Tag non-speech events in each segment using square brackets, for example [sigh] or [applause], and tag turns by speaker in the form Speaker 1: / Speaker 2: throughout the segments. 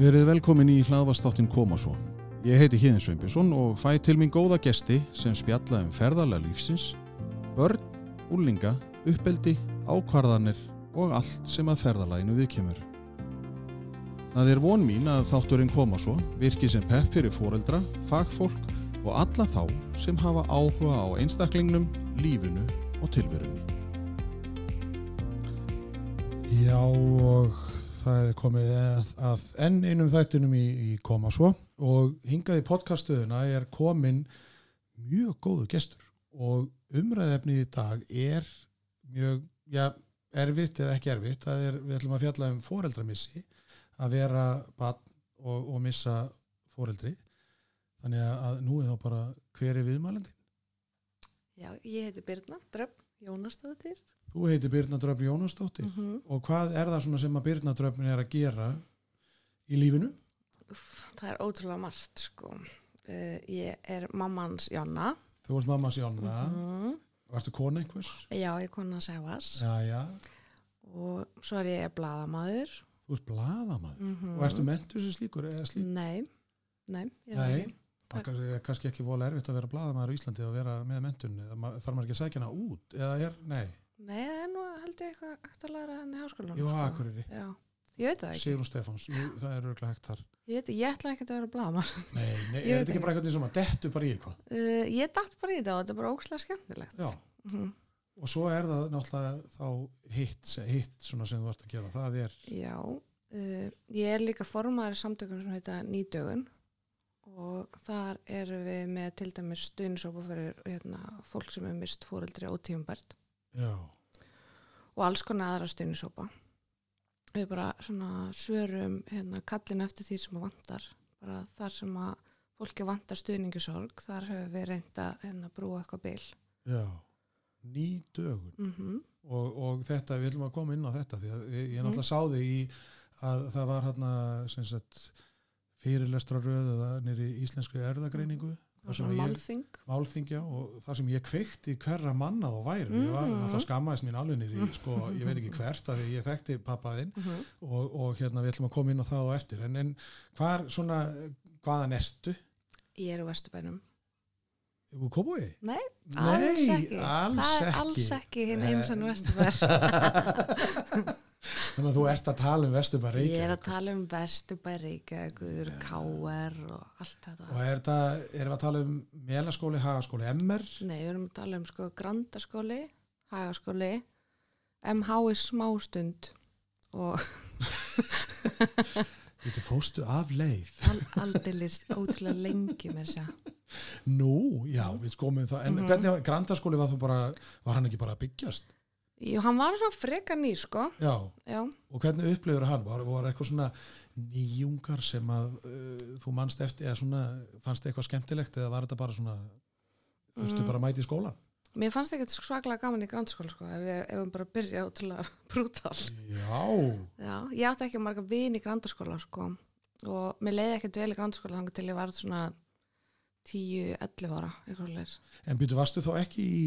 Speaker 1: Verið velkomin í hlaðvastáttin Koma svo. Ég heiti Híðin Sveinbjörnsson og fæ til mín góða gesti sem spjalla um ferðarlega lífsins, börn, úrlinga, uppeldi, ákvarðanir og allt sem að ferðarlæginu viðkemur. Það er von mín að þátturinn Koma svo virki sem pepp fyrir foreldra, fagfólk og alla þá sem hafa áhuga á einstaklingnum, lífinu og tilverunni. Já og það er komið að, enn einum þættinum í, í koma svo. Og hingað í podcastuðuna er komin mjög góðu gestur. Og umræðefnið í dag er mjög, já, erfitt eða ekki erfitt, það er, við ætlum að fjalla um foreldramissi, að vera bann og, og missa foreldri þannig að nú er þá bara hver er viðmælandi?
Speaker 2: Já, ég heiti Birna Dröfn Jónastóttir
Speaker 1: Þú heiti Birna Dröfn Jónastóttir
Speaker 2: mm -hmm.
Speaker 1: og hvað er það sem að Birna Dröfn er að gera í lífinu?
Speaker 2: Það er ótrúlega margt sko uh, Ég er mammans Jonna
Speaker 1: Þú ert mammas Jonna
Speaker 2: mm -hmm.
Speaker 1: og ertu kona einhvers?
Speaker 2: Já, ég er kona Sævas
Speaker 1: Já, já
Speaker 2: og svo er ég bladamaður
Speaker 1: Þú ert bladamaður
Speaker 2: mm -hmm.
Speaker 1: og ertu mentur sem slíkur? Slík?
Speaker 2: Nei, nei,
Speaker 1: nei. Það er kannski ekki vola erfitt að vera bladamaður í Íslandi og vera með mentun þarf maður ekki að segja hana út eða er, nei
Speaker 2: Nei, það er nú held ég eitthvað hægt að læra henni háskólanum
Speaker 1: Jú,
Speaker 2: sko.
Speaker 1: akkuriri
Speaker 2: Já, ég veit það ekki.
Speaker 1: Sigrun Stefáns, jú, það er örgulega hægt þar.
Speaker 2: Ég, veit, ég ætla ekki að vera bladamar
Speaker 1: Nei, nei, [laughs] er þetta ekki bara eitthvað sem að dettu bara í eitthvað?
Speaker 2: uh, Ég dætt bara í þetta og þetta er bara ókslega skemmtilegt.
Speaker 1: Já,
Speaker 2: mm -hmm.
Speaker 1: og svo er það náttúrulega þá hitt, hitt svona sem þú vart að gera, það er
Speaker 2: Já, uh, ég er líka formaður í samtökum sem heita Nýdögun og þar eru við með til dæmis stuðnisópa fyrir hérna, fólk sem er mist fóreldri á tíumbært
Speaker 1: Já.
Speaker 2: Og alls konar aðra stuðnisópa við bara svona svörum hérna, kallin eftir því sem að vantar. Bara þar sem að fólki vantar stuðningisorg, þar hefur við reynda hérna, brúa eitthvað bil.
Speaker 1: Já, ný dögun.
Speaker 2: Mm -hmm.
Speaker 1: og, og þetta, við viljum að koma inn á þetta því að ég, ég náttúrulega sá þig í að það var hérna sagt, fyrirlestra röð eða nýri íslenskri erðagreiningu
Speaker 2: Málþing
Speaker 1: Málþing, já, og það sem ég kveikti hverra manna og væri, mm.
Speaker 2: Mhm.
Speaker 1: náttúrulega skammaðist mín alveg nýri, sko, ég veit ekki hvert að ég þekkti pappaðinn
Speaker 2: mm -hmm.
Speaker 1: og, og hérna við ætlum að koma inn á það og eftir en, en hvar svona, hvaðan ertu?
Speaker 2: Ég er úr Vesturbænum
Speaker 1: Úr Kópói?
Speaker 2: Nei,
Speaker 1: Nei,
Speaker 2: alls ekki
Speaker 1: alls
Speaker 2: Það er
Speaker 1: ekki.
Speaker 2: alls ekki hinn eins og Vesturbær [laughs] [laughs]
Speaker 1: Þannig að þú ert að tala um Vesturbæ Reykjavík
Speaker 2: Ég er að tala um Vesturbær Reykjavíkur, KR og allt þetta
Speaker 1: Og er það, erum við að tala um melaskóli, hagaskóli, MR?
Speaker 2: Nei, við erum að tala um sko grandaskóli, hagaskóli, MH í smástund og [laughs]
Speaker 1: Þú fóstu af leið.
Speaker 2: al aldilist ótrúlega lengi þess að.
Speaker 1: Nú, já, við komum það. En
Speaker 2: Mhm.
Speaker 1: hvernig, var- grandaskóli var bara, var hann ekki bara að byggjast?
Speaker 2: Jú, hann var svona freka nýr sko,
Speaker 1: Já,
Speaker 2: já.
Speaker 1: og hvernig upplifur hann? Var, var eitthvað svona nýjungar sem að uh, þú mannst eftir, eða svona, fannst eitthvað skemmtilegt eða var þetta bara svona, þurftu
Speaker 2: Mm.
Speaker 1: bara að mæti í skólan?
Speaker 2: Mér fannst ekkert svaklega gaman í grandskóla sko, ef við, ef við bara byrja ótrúlega [laughs] brútal.
Speaker 1: Já,
Speaker 2: Já, ég átti ekki marga vin í grandaskóla sko og mér leiði ekkert vel í grandaskóla þannig til ég var svona 10-11 ára, eitthvað leir.
Speaker 1: en byrju, varstu þá ekki í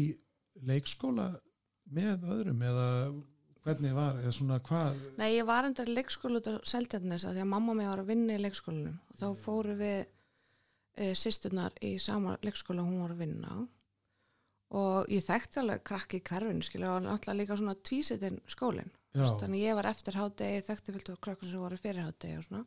Speaker 1: leikskóla með öðrum eða hvernig var, eða svona hvað?
Speaker 2: Nei, ég var endur í leikskóla út á Seltjarnes að því að mamma mér var að vinna í leikskólanum. Og þá fóru við e, sýsturnar í sama leikskóla hún var að vinna. Og ég þekkti alveg krakki í karfinu skilja og náttúrulega líka svona tvísetinn skólinn. Þannig ég var eftir hádegi, þekkti fylgtu krakkar sem voru fyrir hádegi og svona.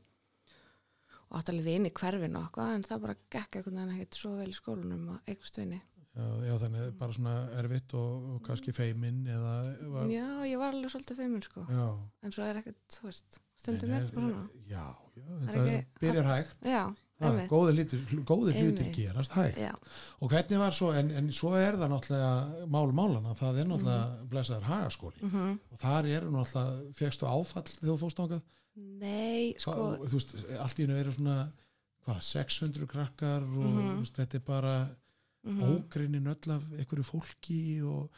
Speaker 2: Og átti alveg vini í hverfinu og eitthvað en það bara gekk einhvern veginn ekkert svo vel í skólanum að eignast vini.
Speaker 1: Já, þannig bara svona erfitt og, og kannski feiminn eða, var,
Speaker 2: Já, ég var alveg svolítið feimin sko
Speaker 1: já.
Speaker 2: en svo er ekkert, þú veist, stundum er bara svona.
Speaker 1: Já, já,
Speaker 2: er
Speaker 1: þetta
Speaker 2: ekki-
Speaker 1: byrjar hægt.
Speaker 2: Já, einmitt.
Speaker 1: góðir hlutir, gerast hægt.
Speaker 2: Já,
Speaker 1: Og hvernig var svo, en, en svo er það náttúrulega mál málana, það er náttúrulega blessaður hagaskóli.
Speaker 2: mm
Speaker 1: Og þar eru náttúrulega, fegstu áfall þegar þú fórst ángað?
Speaker 2: Nei, sko,
Speaker 1: Þú veist, allt í hennu eru svona, hvað, 600 krakkar og
Speaker 2: Mhm.
Speaker 1: þú veist, þetta er bara
Speaker 2: mm
Speaker 1: ógrinnin öll af einhverju fólki og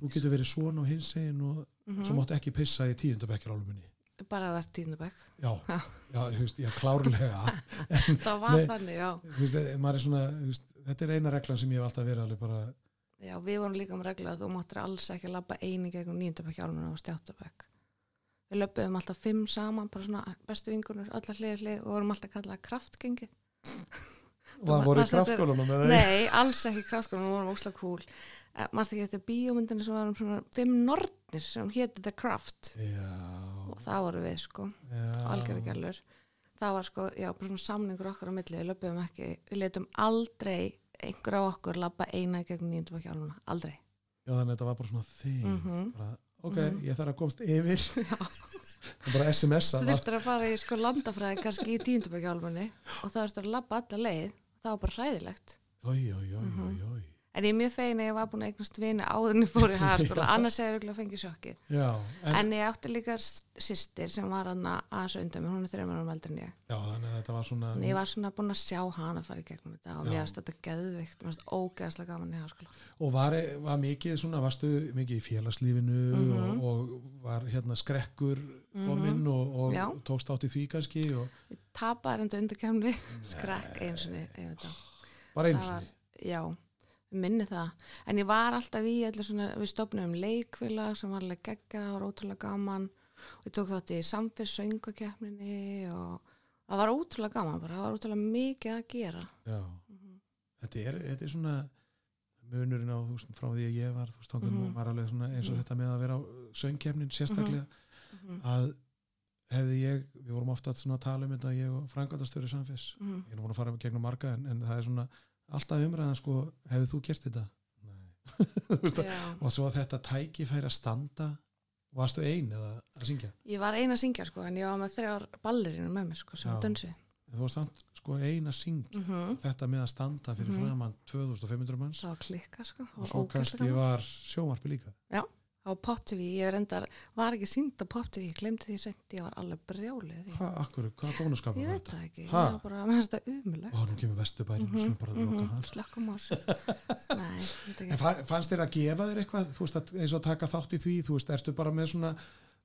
Speaker 1: þú getur verið svona og hins egin og
Speaker 2: Mhm.
Speaker 1: svo máttu ekki pissa í tíundabekkjarálfuminni.
Speaker 2: bara að það er tíðnabæk.
Speaker 1: Já, [laughs]
Speaker 2: Já.
Speaker 1: já, þú veist, já, klárlega. [laughs]
Speaker 2: Það var
Speaker 1: Nei.
Speaker 2: þannig, já.
Speaker 1: Veist, eh, er svona, veist, þetta er eina reglan sem ég hef alltaf verið alveg bara,
Speaker 2: Já, við vorum líka um regla að þú máttir alls ekki labba eini gegnum nýjendabæk hjálmuna og stjáttabæk. við löpum alltaf fimm saman, bara svona bestu vingunur, allar hlið hlið og vorum alltaf kallað kraftgengi.
Speaker 1: Það voru í þeim.
Speaker 2: Nei, alls ekki kraftskólanum, við vorum óslega cool. Mást ekki eftir bíómyndinu sem varum svona fimm nortnir sem héti The Craft
Speaker 1: Já,
Speaker 2: og það voru við sko, gælur. Það var sko, já, bara svona samningur okkar á milli, við löpum ekki, við letum aldrei einhver á okkur labba eina í gegn nýjendum ekki áluna, aldrei.
Speaker 1: Já, þannig að þetta var bara svona þig.
Speaker 2: Mm
Speaker 1: Bara, ok,
Speaker 2: Mhm.
Speaker 1: ég þarf að komast yfir. [laughs] Og bara SMS-a.
Speaker 2: Þú þurftir að fara í sko landafræði kannski í álunni og það þurftir að labba alla leið, það var bara hræðilegt.
Speaker 1: Ói, ói,
Speaker 2: Mhm.
Speaker 1: ói, ói.
Speaker 2: En ég er mjög fegin að ég var búin að eignast vini áður en ég fór í hagaskóla, [laughs] annars hefur ég fengið sjokkið.
Speaker 1: Já, en,
Speaker 2: En ég átti líka sýstir sem var hann aðeins undan mér, hún er þreymur árum eldri en ég.
Speaker 1: já, þannig að þetta var svona...
Speaker 2: En ég var svona búin að sjá hana fara í gegnum þetta og
Speaker 1: Já.
Speaker 2: mér finnst þetta geðvikt, mér finnst ógeðslega gaman í hagaskóla.
Speaker 1: Og var, var mikið svona, varstu mikið í félagslífinu
Speaker 2: Mhm.
Speaker 1: og, og var hérna skrekkur kominn og, og
Speaker 2: Já.
Speaker 1: tókst átt í því kannski og
Speaker 2: Ég tapaði enda undir kemni, skrekk eins og minni það. En ég var alltaf í svona, við stopnum leikfélag sem var alveg gegga, var ótrúlega gaman og ég tók þátt í samfélsöngakeppninni og það var ótrúlega gaman bara, það var ótrúlega mikið að gera.
Speaker 1: Já.
Speaker 2: Mhm.
Speaker 1: Þetta er, þetta er svona munurinn á, þú veist, frá því að ég var, þú veist, mm
Speaker 2: Mhm.
Speaker 1: var alveg svona eins og
Speaker 2: Mhm.
Speaker 1: þetta með að vera á söngkefnin sérstaklega,
Speaker 2: Mhm.
Speaker 1: að hefði ég, við vorum ofta að tala um þetta, ég og frangatastöru samfés,
Speaker 2: Mhm.
Speaker 1: ég er nú búin að fara gegnum marga, en, en það er svona alltaf umræðan, sko, hefði þú gert þetta? [laughs] Þú
Speaker 2: Já.
Speaker 1: og svo að þetta tækifæri að standa varstu ein eða að syngja
Speaker 2: Ég var eina að syngja sko, en ég var með þrjár ballerinu með mér sko, sem
Speaker 1: Já. en þú varst samt sko ein að syngja
Speaker 2: Mm
Speaker 1: þetta með að standa fyrir
Speaker 2: Mhm.
Speaker 1: framann 2500 manns
Speaker 2: var klikka sko,
Speaker 1: og
Speaker 2: var
Speaker 1: svo kannski var sjómarpi líka
Speaker 2: Á Pop TV, ég reyndar, var ekki sínd á Pop TV, ég glemdi því sent, ég var alveg brjálið því.
Speaker 1: hvað, akkur, hvað bónuskapur
Speaker 2: Ég
Speaker 1: var
Speaker 2: veit
Speaker 1: þetta?
Speaker 2: það ekki, ég
Speaker 1: Ha?
Speaker 2: var bara, mér finnst það umulegt.
Speaker 1: ó, nú kemur vesturbærin, mm -hmm, bara að loka hans.
Speaker 2: Slökkum á þessu. [laughs] Nei, ég veit
Speaker 1: en
Speaker 2: ekki.
Speaker 1: fa- fannst þér að gefa þér eitthvað? Þú veist, að, eins og að taka þátt í því þú veist, ertu bara með svona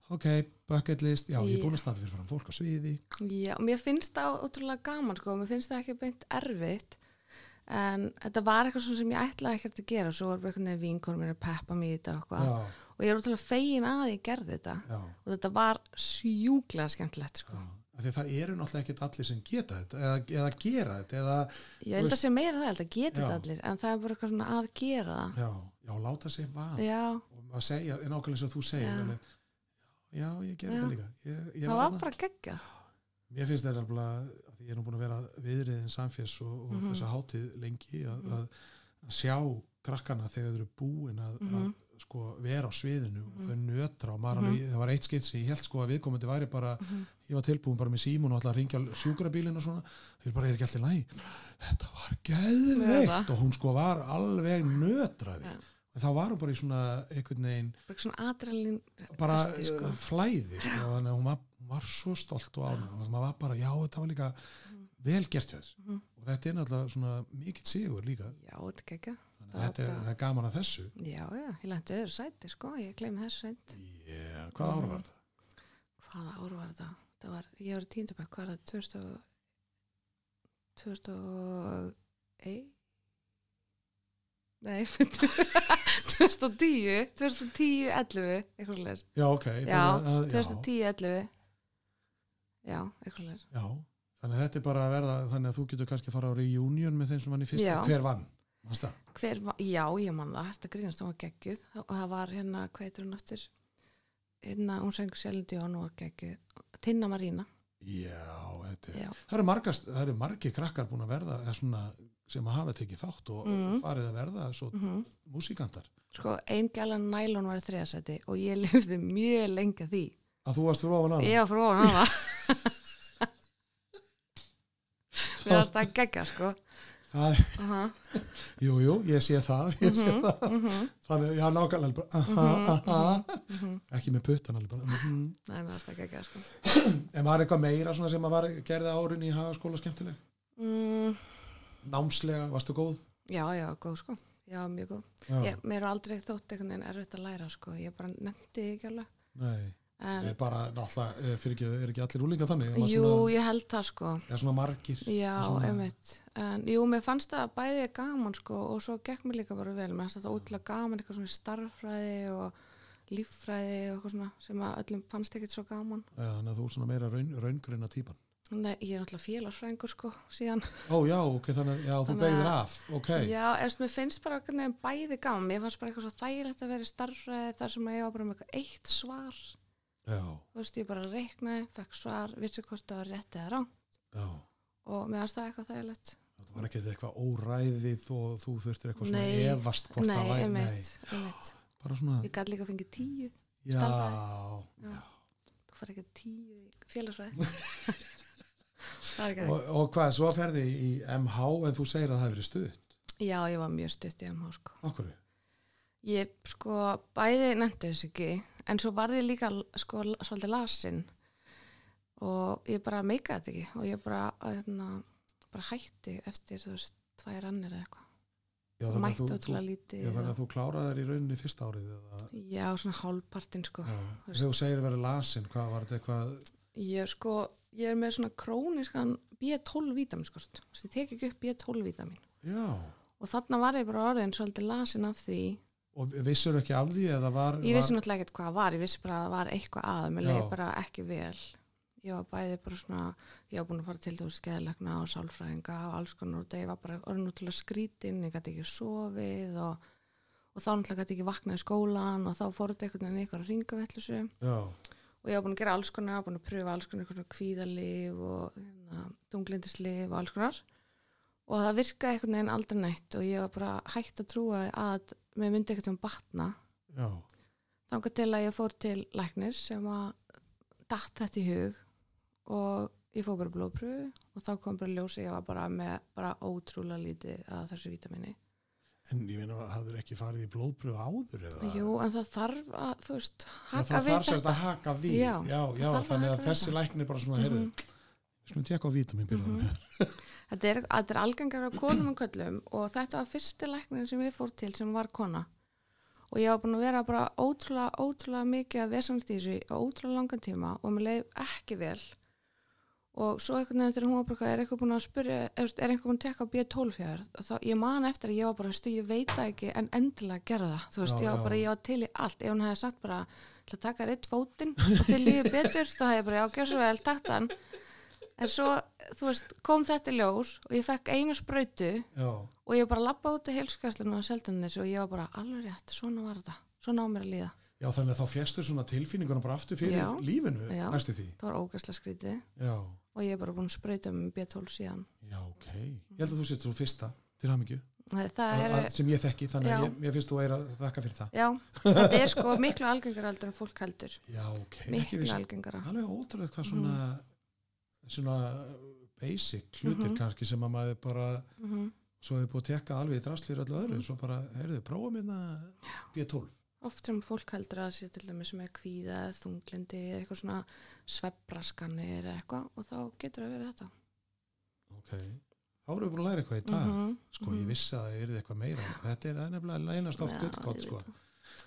Speaker 1: ok, bucket list, já, ég er búin að standa fyrir fram fólk á sviði.
Speaker 2: Já, mér finnst það ótrúlega gaman sko, mér finnst það ekki beint erfitt, en þetta var eitthvað sem ég ætlaði ekkert að gera, svo var bara einhvern veginn vinkonum mér að peppa mig í þetta og Og ég er ótrúlega fegin að ég gerði þetta
Speaker 1: já,
Speaker 2: og þetta var sjúklega skemmtilegt sko.
Speaker 1: að það eru náttúrulega ekkert allir sem geta þetta eða, eða gera þetta eða,
Speaker 2: Ég held að sé meira það, að geti
Speaker 1: Já.
Speaker 2: þetta allir, en það er bara eitthvað svona að gera það.
Speaker 1: já, já, láta vaða
Speaker 2: Já,
Speaker 1: og að segja, nákvæmlega eins og þú segir
Speaker 2: Já.
Speaker 1: ég gerði þetta líka ég, ég
Speaker 2: það
Speaker 1: var
Speaker 2: bara geggja.
Speaker 1: mér finnst þetta alveg að ég er nú búin að vera viðriðin samféls og, og
Speaker 2: Mhm.
Speaker 1: þessa hátíð lengi að, að, að sjá krakkana þegar þau eru búin að,
Speaker 2: Mhm.
Speaker 1: að sko, vera á sviðinu og þau nötra og maður
Speaker 2: Mhm.
Speaker 1: alveg, það var eitt skipt sem ég held sko að viðkomandi væri bara,
Speaker 2: Mhm.
Speaker 1: ég var tilbúin bara með símun og alltaf að ringja sjúkrabílinn og svona. Þau bara er ekki alltaf læg þetta var geðveikt.
Speaker 2: Eða.
Speaker 1: og hún sko var alveg nötraði.
Speaker 2: Já.
Speaker 1: en þá var hún bara í svona einhvern veginn
Speaker 2: Bara svona adrenalín
Speaker 1: bara
Speaker 2: sko.
Speaker 1: uh, flæði sko, þannig að hún var, var svo stolt og ánum og maður var bara, já þetta var líka vel gert þess
Speaker 2: Mhm.
Speaker 1: og þetta er náttúrulega svona mikill sigur líka.
Speaker 2: Já, þetta
Speaker 1: þetta er,
Speaker 2: var
Speaker 1: það er gaman að þessu
Speaker 2: Já, já, ég lendi öðru sæti, sko, ég gleymi þessu sæti.
Speaker 1: yeah, hvað ára var þetta?
Speaker 2: Hvaða ár var þetta? Það var, ég var í tíndabæk, hvað er það, 2000 og... 2001? Nei, 2010, 2010, 11, eitthvað leir.
Speaker 1: já ok,
Speaker 2: Já,
Speaker 1: þannig að, já,
Speaker 2: 2010, 11. Já, eitthvað leir.
Speaker 1: já, þannig að þetta er bara að verða þannig að þú getur kannski að fara á reunion með þeim sem vann í fyrsta,
Speaker 2: Já.
Speaker 1: hver vann?
Speaker 2: Hver já, ég man það, þetta grínast, hún var geggjuð og það var hérna, hvað heitir hún aftur? Hérna, hún sengur sjálfindi og hún var geggjuð. Tinna Marína.
Speaker 1: Já, þetta er
Speaker 2: Já.
Speaker 1: það eru, margast, það eru margi krakkar búin að verða svona, sem að hafa tekið þátt og
Speaker 2: Mhm.
Speaker 1: farið að verða svo
Speaker 2: Mm
Speaker 1: músikantar
Speaker 2: Sko, ein gælan nælon var þriðasæti og ég [laughs] lifði mjög lengi að því.
Speaker 1: að þú varst fyrir ofan hana
Speaker 2: Ég var frá hann hana. [laughs] Mér varst það geggja, sko. Uh [laughs] -huh.
Speaker 1: jú, jú, ég sé það, ég sé
Speaker 2: Mhm,
Speaker 1: það.
Speaker 2: mhm,
Speaker 1: þannig, já, nákvæmlega bara, aha, aha.
Speaker 2: mhm.
Speaker 1: ekki með puttan alveg bara.
Speaker 2: Nei, mér varst það geggja, sko. [clears throat]
Speaker 1: en var eitthvað meira svona sem að var gerði árin í hagaskóla skemmtileg
Speaker 2: Mm,
Speaker 1: námslega, varstu góð?
Speaker 2: já, já, góð, sko. Já, mjög góð.
Speaker 1: Já,
Speaker 2: Ég, mér er aldrei þótt einhvern veginn erfitt að læra, sko. Ég bara nefndi ekki alveg.
Speaker 1: nei,
Speaker 2: En,
Speaker 1: bara náttúrulega, eh, fyrir ekki, er ekki allir úlinga þannig, Það
Speaker 2: jú,
Speaker 1: svona,
Speaker 2: ég held það, sko.
Speaker 1: eða svona margir
Speaker 2: Já,
Speaker 1: Svona-.
Speaker 2: En jú, mér fannst það bæði gaman sko og svo gekk mér líka bara vel. Mér fannst þetta ótrúlega gaman, eitthvað svona starffræði og líffræði og eitthvað svona sem að öllum fannst ekkert svo gaman
Speaker 1: Já, þannig að þú er svona meira raun, raungreina típan.
Speaker 2: Nei, ég er náttúrulega félagsfræðingur sko síðan
Speaker 1: Ó, já, ok, þannig að, já, þú beigðir
Speaker 2: að-
Speaker 1: af, ok.
Speaker 2: Já, eða mér finnst bara bæði gaman mér fannst bara eitthvað svo þægilegt að vera starfræði þar sem að ég var bara með eitthvað eitt svar
Speaker 1: Já,
Speaker 2: þú veist, ég bara reiknaði, fekk svar vissi hvort það var rétt eða rá
Speaker 1: já.
Speaker 2: og mér það eitthvað þægilegt
Speaker 1: Það var ekki eitthvað óræðið og þú þurftir eitthvað svona
Speaker 2: Nei.
Speaker 1: efast hvort það
Speaker 2: Nei,
Speaker 1: væri.
Speaker 2: einmitt, einmitt [gasps]
Speaker 1: Bara svona,
Speaker 2: Ég gæti líka að fengið tíu
Speaker 1: já,
Speaker 2: starfræði.
Speaker 1: já.
Speaker 2: þú fær ekki tíu í félagsræði [laughs]
Speaker 1: Og, og hvað, svo ferði í MH en þú segir að það hefur verið stutt.
Speaker 2: Já, ég var mjög stutt í MH sko.
Speaker 1: Akkur?
Speaker 2: Ég sko bæði nefndi þess ekki en svo var ég líka sko svolítið lasin. Og ég bara meikaði þetta ekki. Og ég bara, hérna, bara hætti eftir þú veist tvær annir eða eitthvað.
Speaker 1: Já, þannig að
Speaker 2: mætti
Speaker 1: þú,
Speaker 2: ótrúlega
Speaker 1: já, þannig að þú kláraði þær í rauninni fyrsta árið eða,
Speaker 2: já, svona hálfpartin sko.
Speaker 1: Þegar þú segir að vera lasin, hvað var þetta eitthvað,
Speaker 2: ég sko, ég er með svona króniskan B12 vítaminskort þú veist, ég tek ekki upp B12 vítamin.
Speaker 1: Já,
Speaker 2: og þarna var ég bara orðin svolítið lasin af því
Speaker 1: og vissur ekki af því eða var,
Speaker 2: Ég vissi
Speaker 1: var
Speaker 2: náttúrulega ekkert hvað var, ég vissi bara að það var eitthvað að, mér leiði bara ekki vel. Ég var bæði bara svona, ég var búin að fara til þú skeðlegna og sálfræðinga og alls konar og það var bara orðin náttúrulega skrítin, ég gæti ekki sofið og, og þá náttúrulega gæti ekki vaknað í skólan og þá fór þetta einhvern veginn eitthvað ringavellusu
Speaker 1: já,
Speaker 2: og ég var búin að gera alls konar, búin að pröfa alls konar eitthvað kvíðalif og hérna, tunglindislif og það virkaði einhvern veginn aldrei neitt og ég var bara hægt að trúa að mér myndi eitthvað sem batna
Speaker 1: já,
Speaker 2: þangað til að ég fór til læknis sem að datt þetta í hug og ég fór bara blóðpröfu og þá kom bara ljósi ég var bara með bara ótrúlega lítið að þessu vítamini.
Speaker 1: en ég meina að hafður ekki farið í blóðbröðu áður eða?
Speaker 2: Jú, en það þarf að, þú veist, haka
Speaker 1: það
Speaker 2: við
Speaker 1: þarf sérst
Speaker 2: þetta.
Speaker 1: að haka við,
Speaker 2: Já,
Speaker 1: já,
Speaker 2: það
Speaker 1: já,
Speaker 2: að
Speaker 1: þannig að
Speaker 2: við
Speaker 1: þessi
Speaker 2: þetta.
Speaker 1: læknir bara svona,
Speaker 2: Mhm.
Speaker 1: heyrðu, við skulum tjekka á vítamin byrjaðum.
Speaker 2: Þetta er, þetta er algengar á konum og köllum og þetta var fyrsti læknir sem ég fór til sem var kona. Og ég var búin að vera bara ótrúlega, ótrúlega mikið að vesanst í þessu á ótrúlega langan tíma og mér leið ekki vel. Og svo einhvern veginn þegar hún var bara er eitthvað búin að spyrja er eitthvað búin að tekka á B12 fjár þá ég man eftir að ég var bara, stu, ég veit ekki en endilega gerða það, þú veist,
Speaker 1: Já,
Speaker 2: ég var bara ég var til í allt, ef hún hefði sagt bara til að taka reitt fótinn og til lífi betur þá hefði ég bara, já, gjör svo vel, takt hann en svo, þú veist, kom þetta í ljós og ég fekk einu sprautu
Speaker 1: Já,
Speaker 2: og ég bara lappa út í heilskastlinu á seldanis og ég var bara alveg rétt, svona var þetta svona á mér að líða,
Speaker 1: já, þannig að þá fjastur svona tilfinningunum bara aftur fyrir
Speaker 2: Já.
Speaker 1: lífinu
Speaker 2: Já.
Speaker 1: næstu því.
Speaker 2: það var ógæslega skrítið
Speaker 1: Já,
Speaker 2: og ég er bara búin að sprauta með B12 síðan
Speaker 1: já, ok. Ég held að þú sétt svo fyrsta til hamingju, sem ég þekki, þannig að ég, ég finnst þú að að þakka fyrir það.
Speaker 2: já, þetta er sko miklu algengar heldur en fólk heldur
Speaker 1: Já, ok.
Speaker 2: miklu algengara
Speaker 1: Alveg ótrúlega hvað svona, svona basic hlutir
Speaker 2: Mhm.
Speaker 1: kannski sem að maður bara,
Speaker 2: mm
Speaker 1: svo hefur búið að tekka alveg í drast fyrir öllu öðru, svo bara, heyrðu, prófa minna B12.
Speaker 2: oft sem fólk heldur að sé til dæmis með kvíða, eða þunglindi eða eitthvað svona sveppraskanir eða eitthvað og þá getur það verið þetta
Speaker 1: Ok, þá erum við búin að læra eitthvað í dag.
Speaker 2: Mhm,
Speaker 1: Sko, ég
Speaker 2: mhm.
Speaker 1: vissi að það er eitthvað meira. Þetta er er nefnilega einast oft gullkott, sko.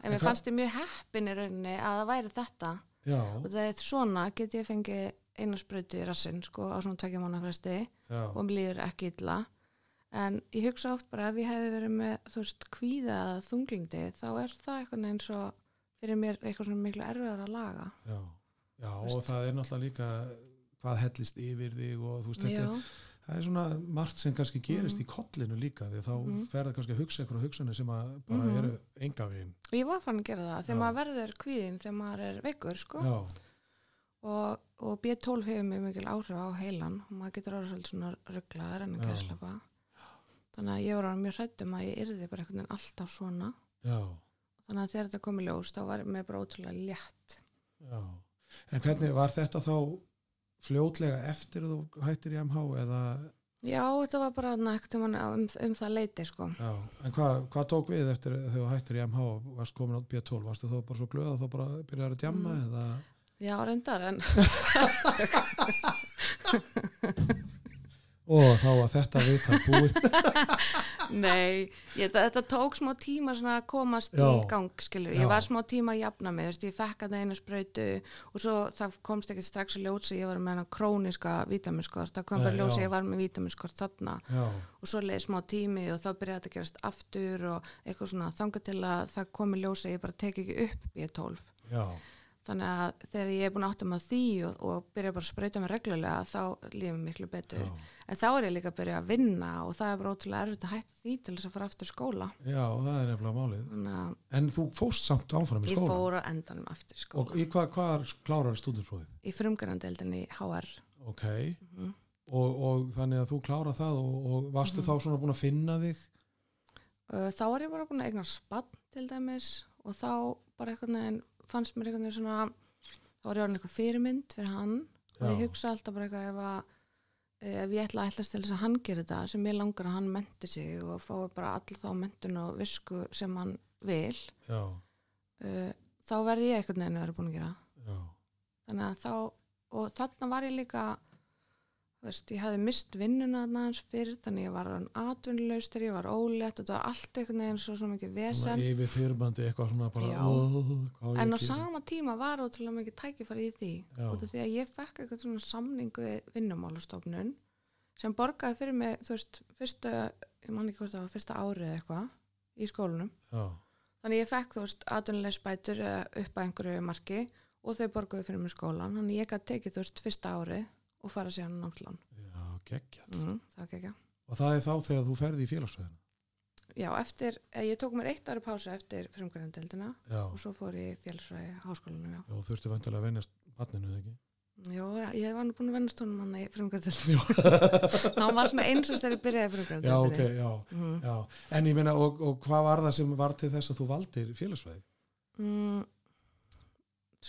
Speaker 2: En mér fannst ég mjög heppin í rauninni að það væri þetta
Speaker 1: Já,
Speaker 2: og það er svona get ég fengið eina sprauti í rassinn sko á svona tvekja mánu fresti og mér líður ekki illa en ég hugsa oft bara ef ég hefði verið með þú veist kvíða eða þunglindi þá er það eitthvað eins og fyrir mér eitthvað svona miklu erfiðar að laga
Speaker 1: já. Já, og það er náttúrulega líka hvað hellist yfir þig og þú veist, þetta það er svona margt sem kannski gerist
Speaker 2: Mhm.
Speaker 1: í kollinu líka því þá
Speaker 2: Mhm.
Speaker 1: ferða kannski að hugsa eitthvað hugsanir sem að bara
Speaker 2: Mhm.
Speaker 1: eru enga veginn.
Speaker 2: og ég var fann að gera það þegar maður verður kvíðin þegar maður er veikur sko
Speaker 1: Já,
Speaker 2: og, og B12 hefur mjög mikil áhrif á heilan. Og maður getur orðið svolítið svona rugglaður en að
Speaker 1: Já.
Speaker 2: kæslapa þannig að ég var orðin mjög hrættum að ég yrði bara einhvern veginn alltaf svona.
Speaker 1: Já,
Speaker 2: þannig að þegar þetta kom í ljós þá var mér bara ótrúlega létt.
Speaker 1: Já. En hvernig var þetta þá fljótlega eftir að þú hættir í MH eða,
Speaker 2: já þetta var bara tímann um, um það leiti sko.
Speaker 1: Já, en hvað, hvað tók við eftir þegar þú hættir í MH og varst komin á B12, varstu þá bara svo glöð að þá bara byrjar að djamma
Speaker 2: Mm.
Speaker 1: eða,
Speaker 2: já reyndar en
Speaker 1: og þá að þetta vita búið [laughs]
Speaker 2: Nei, ég, þetta, þetta tók smá tíma að komast
Speaker 1: Já.
Speaker 2: í gang, skilur.
Speaker 1: Já.
Speaker 2: Ég var smá tíma að jafna mig, þú veist, ég fekk að það einu sprautu og svo það komst ekkert strax að ljósa, ég var með hana króniska vítaminskort, það kom bara að
Speaker 1: já.
Speaker 2: ég var með vítaminskort þarna
Speaker 1: já,
Speaker 2: og svo leiði smá tími og þá byrjaði þetta að gerast aftur og eitthvað svona þanga til að það komi ljósa, ég bara tek ekki upp B12.
Speaker 1: já,
Speaker 2: Þannig að þegar ég er búin að átta með því og, og byrja bara að sprauta mig reglulega þá lífum mér miklu betur.
Speaker 1: já,
Speaker 2: En þá er ég líka að byrja að vinna og það er bara ótrúlega erfitt að hætta því til þess að fara aftur skóla.
Speaker 1: já, það er nefnilega málið
Speaker 2: Þannig að
Speaker 1: en þú fóst samt áfram í
Speaker 2: ég
Speaker 1: skóla
Speaker 2: fór á endanum aftur í
Speaker 1: og
Speaker 2: skóla.
Speaker 1: í hvað, hvað klárar stúdinsprófið?
Speaker 2: Í frumgrandeldinni HR.
Speaker 1: ok,
Speaker 2: Mhm.
Speaker 1: og, og þannig að þú klárar það og, og varstu þá svona búin að finna þig
Speaker 2: Þá var ég bara búin að eigna spann til dæmis og þá bara einhvern veginn fannst mér einhvern veginn svona, þá var ég orðin eitthvað fyrirmynd fyrir hann. Og ég
Speaker 1: Já.
Speaker 2: hugsa alltaf bara eitthvað ef að ef ég ætla að ætlast til þess að hann gerir þetta sem ég langar að hann menti sig og fái bara all þá mentun og visku sem hann vil
Speaker 1: já,
Speaker 2: uh, þá verði ég einhvern veginn að vera búin að gera.
Speaker 1: Já,
Speaker 2: þannig að þá og þarna var ég líka veist, ég hafði mist vinnuna hans fyrir þannig ég var atvinnulegs þegar ég var ólétt og þetta var allt einhvern veginn svo, svo mikið
Speaker 1: svona
Speaker 2: vesen.
Speaker 1: yfir fyrirbandi eitthvað svona bara ó,
Speaker 2: en á
Speaker 1: að
Speaker 2: sama tíma var ótrúlega mikið tækifæri í því
Speaker 1: Já.
Speaker 2: út af því að ég fekk eitthvað svona samningu vinnumálastofnun sem borgaði fyrir mig þú veist, fyrsta ég man ekki hvort það var fyrsta árið eitthvað í skólanum.
Speaker 1: Já,
Speaker 2: þannig ég fekk þú veist atvinnulegsbætur upp að einhverju marki og þau borguðu fyrir mig skólan þannig ég gæti tekið þú veist fyrsta árið og fara síðan á námslán.
Speaker 1: Já, geggjað.
Speaker 2: Mm,
Speaker 1: og það er þá þegar þú ferði í félagsfræðina?
Speaker 2: Já eftir, eh, ég tók mér eitt ári pása eftir frumgræðindeldina
Speaker 1: já,
Speaker 2: og svo fór ég í félagsfræði háskólanum já.
Speaker 1: þú þurfti vantilega að venjast barninu eða ekki?
Speaker 2: Já, ég var nú búin að vennast honum hann í frumgræðindeldina [laughs] hann var svona eins og ég byrjaði í
Speaker 1: já, ok, já,
Speaker 2: mm.
Speaker 1: já. En ég meina, og, og hvað var það sem var til þess að þú valdir félagsfræði?
Speaker 2: mm,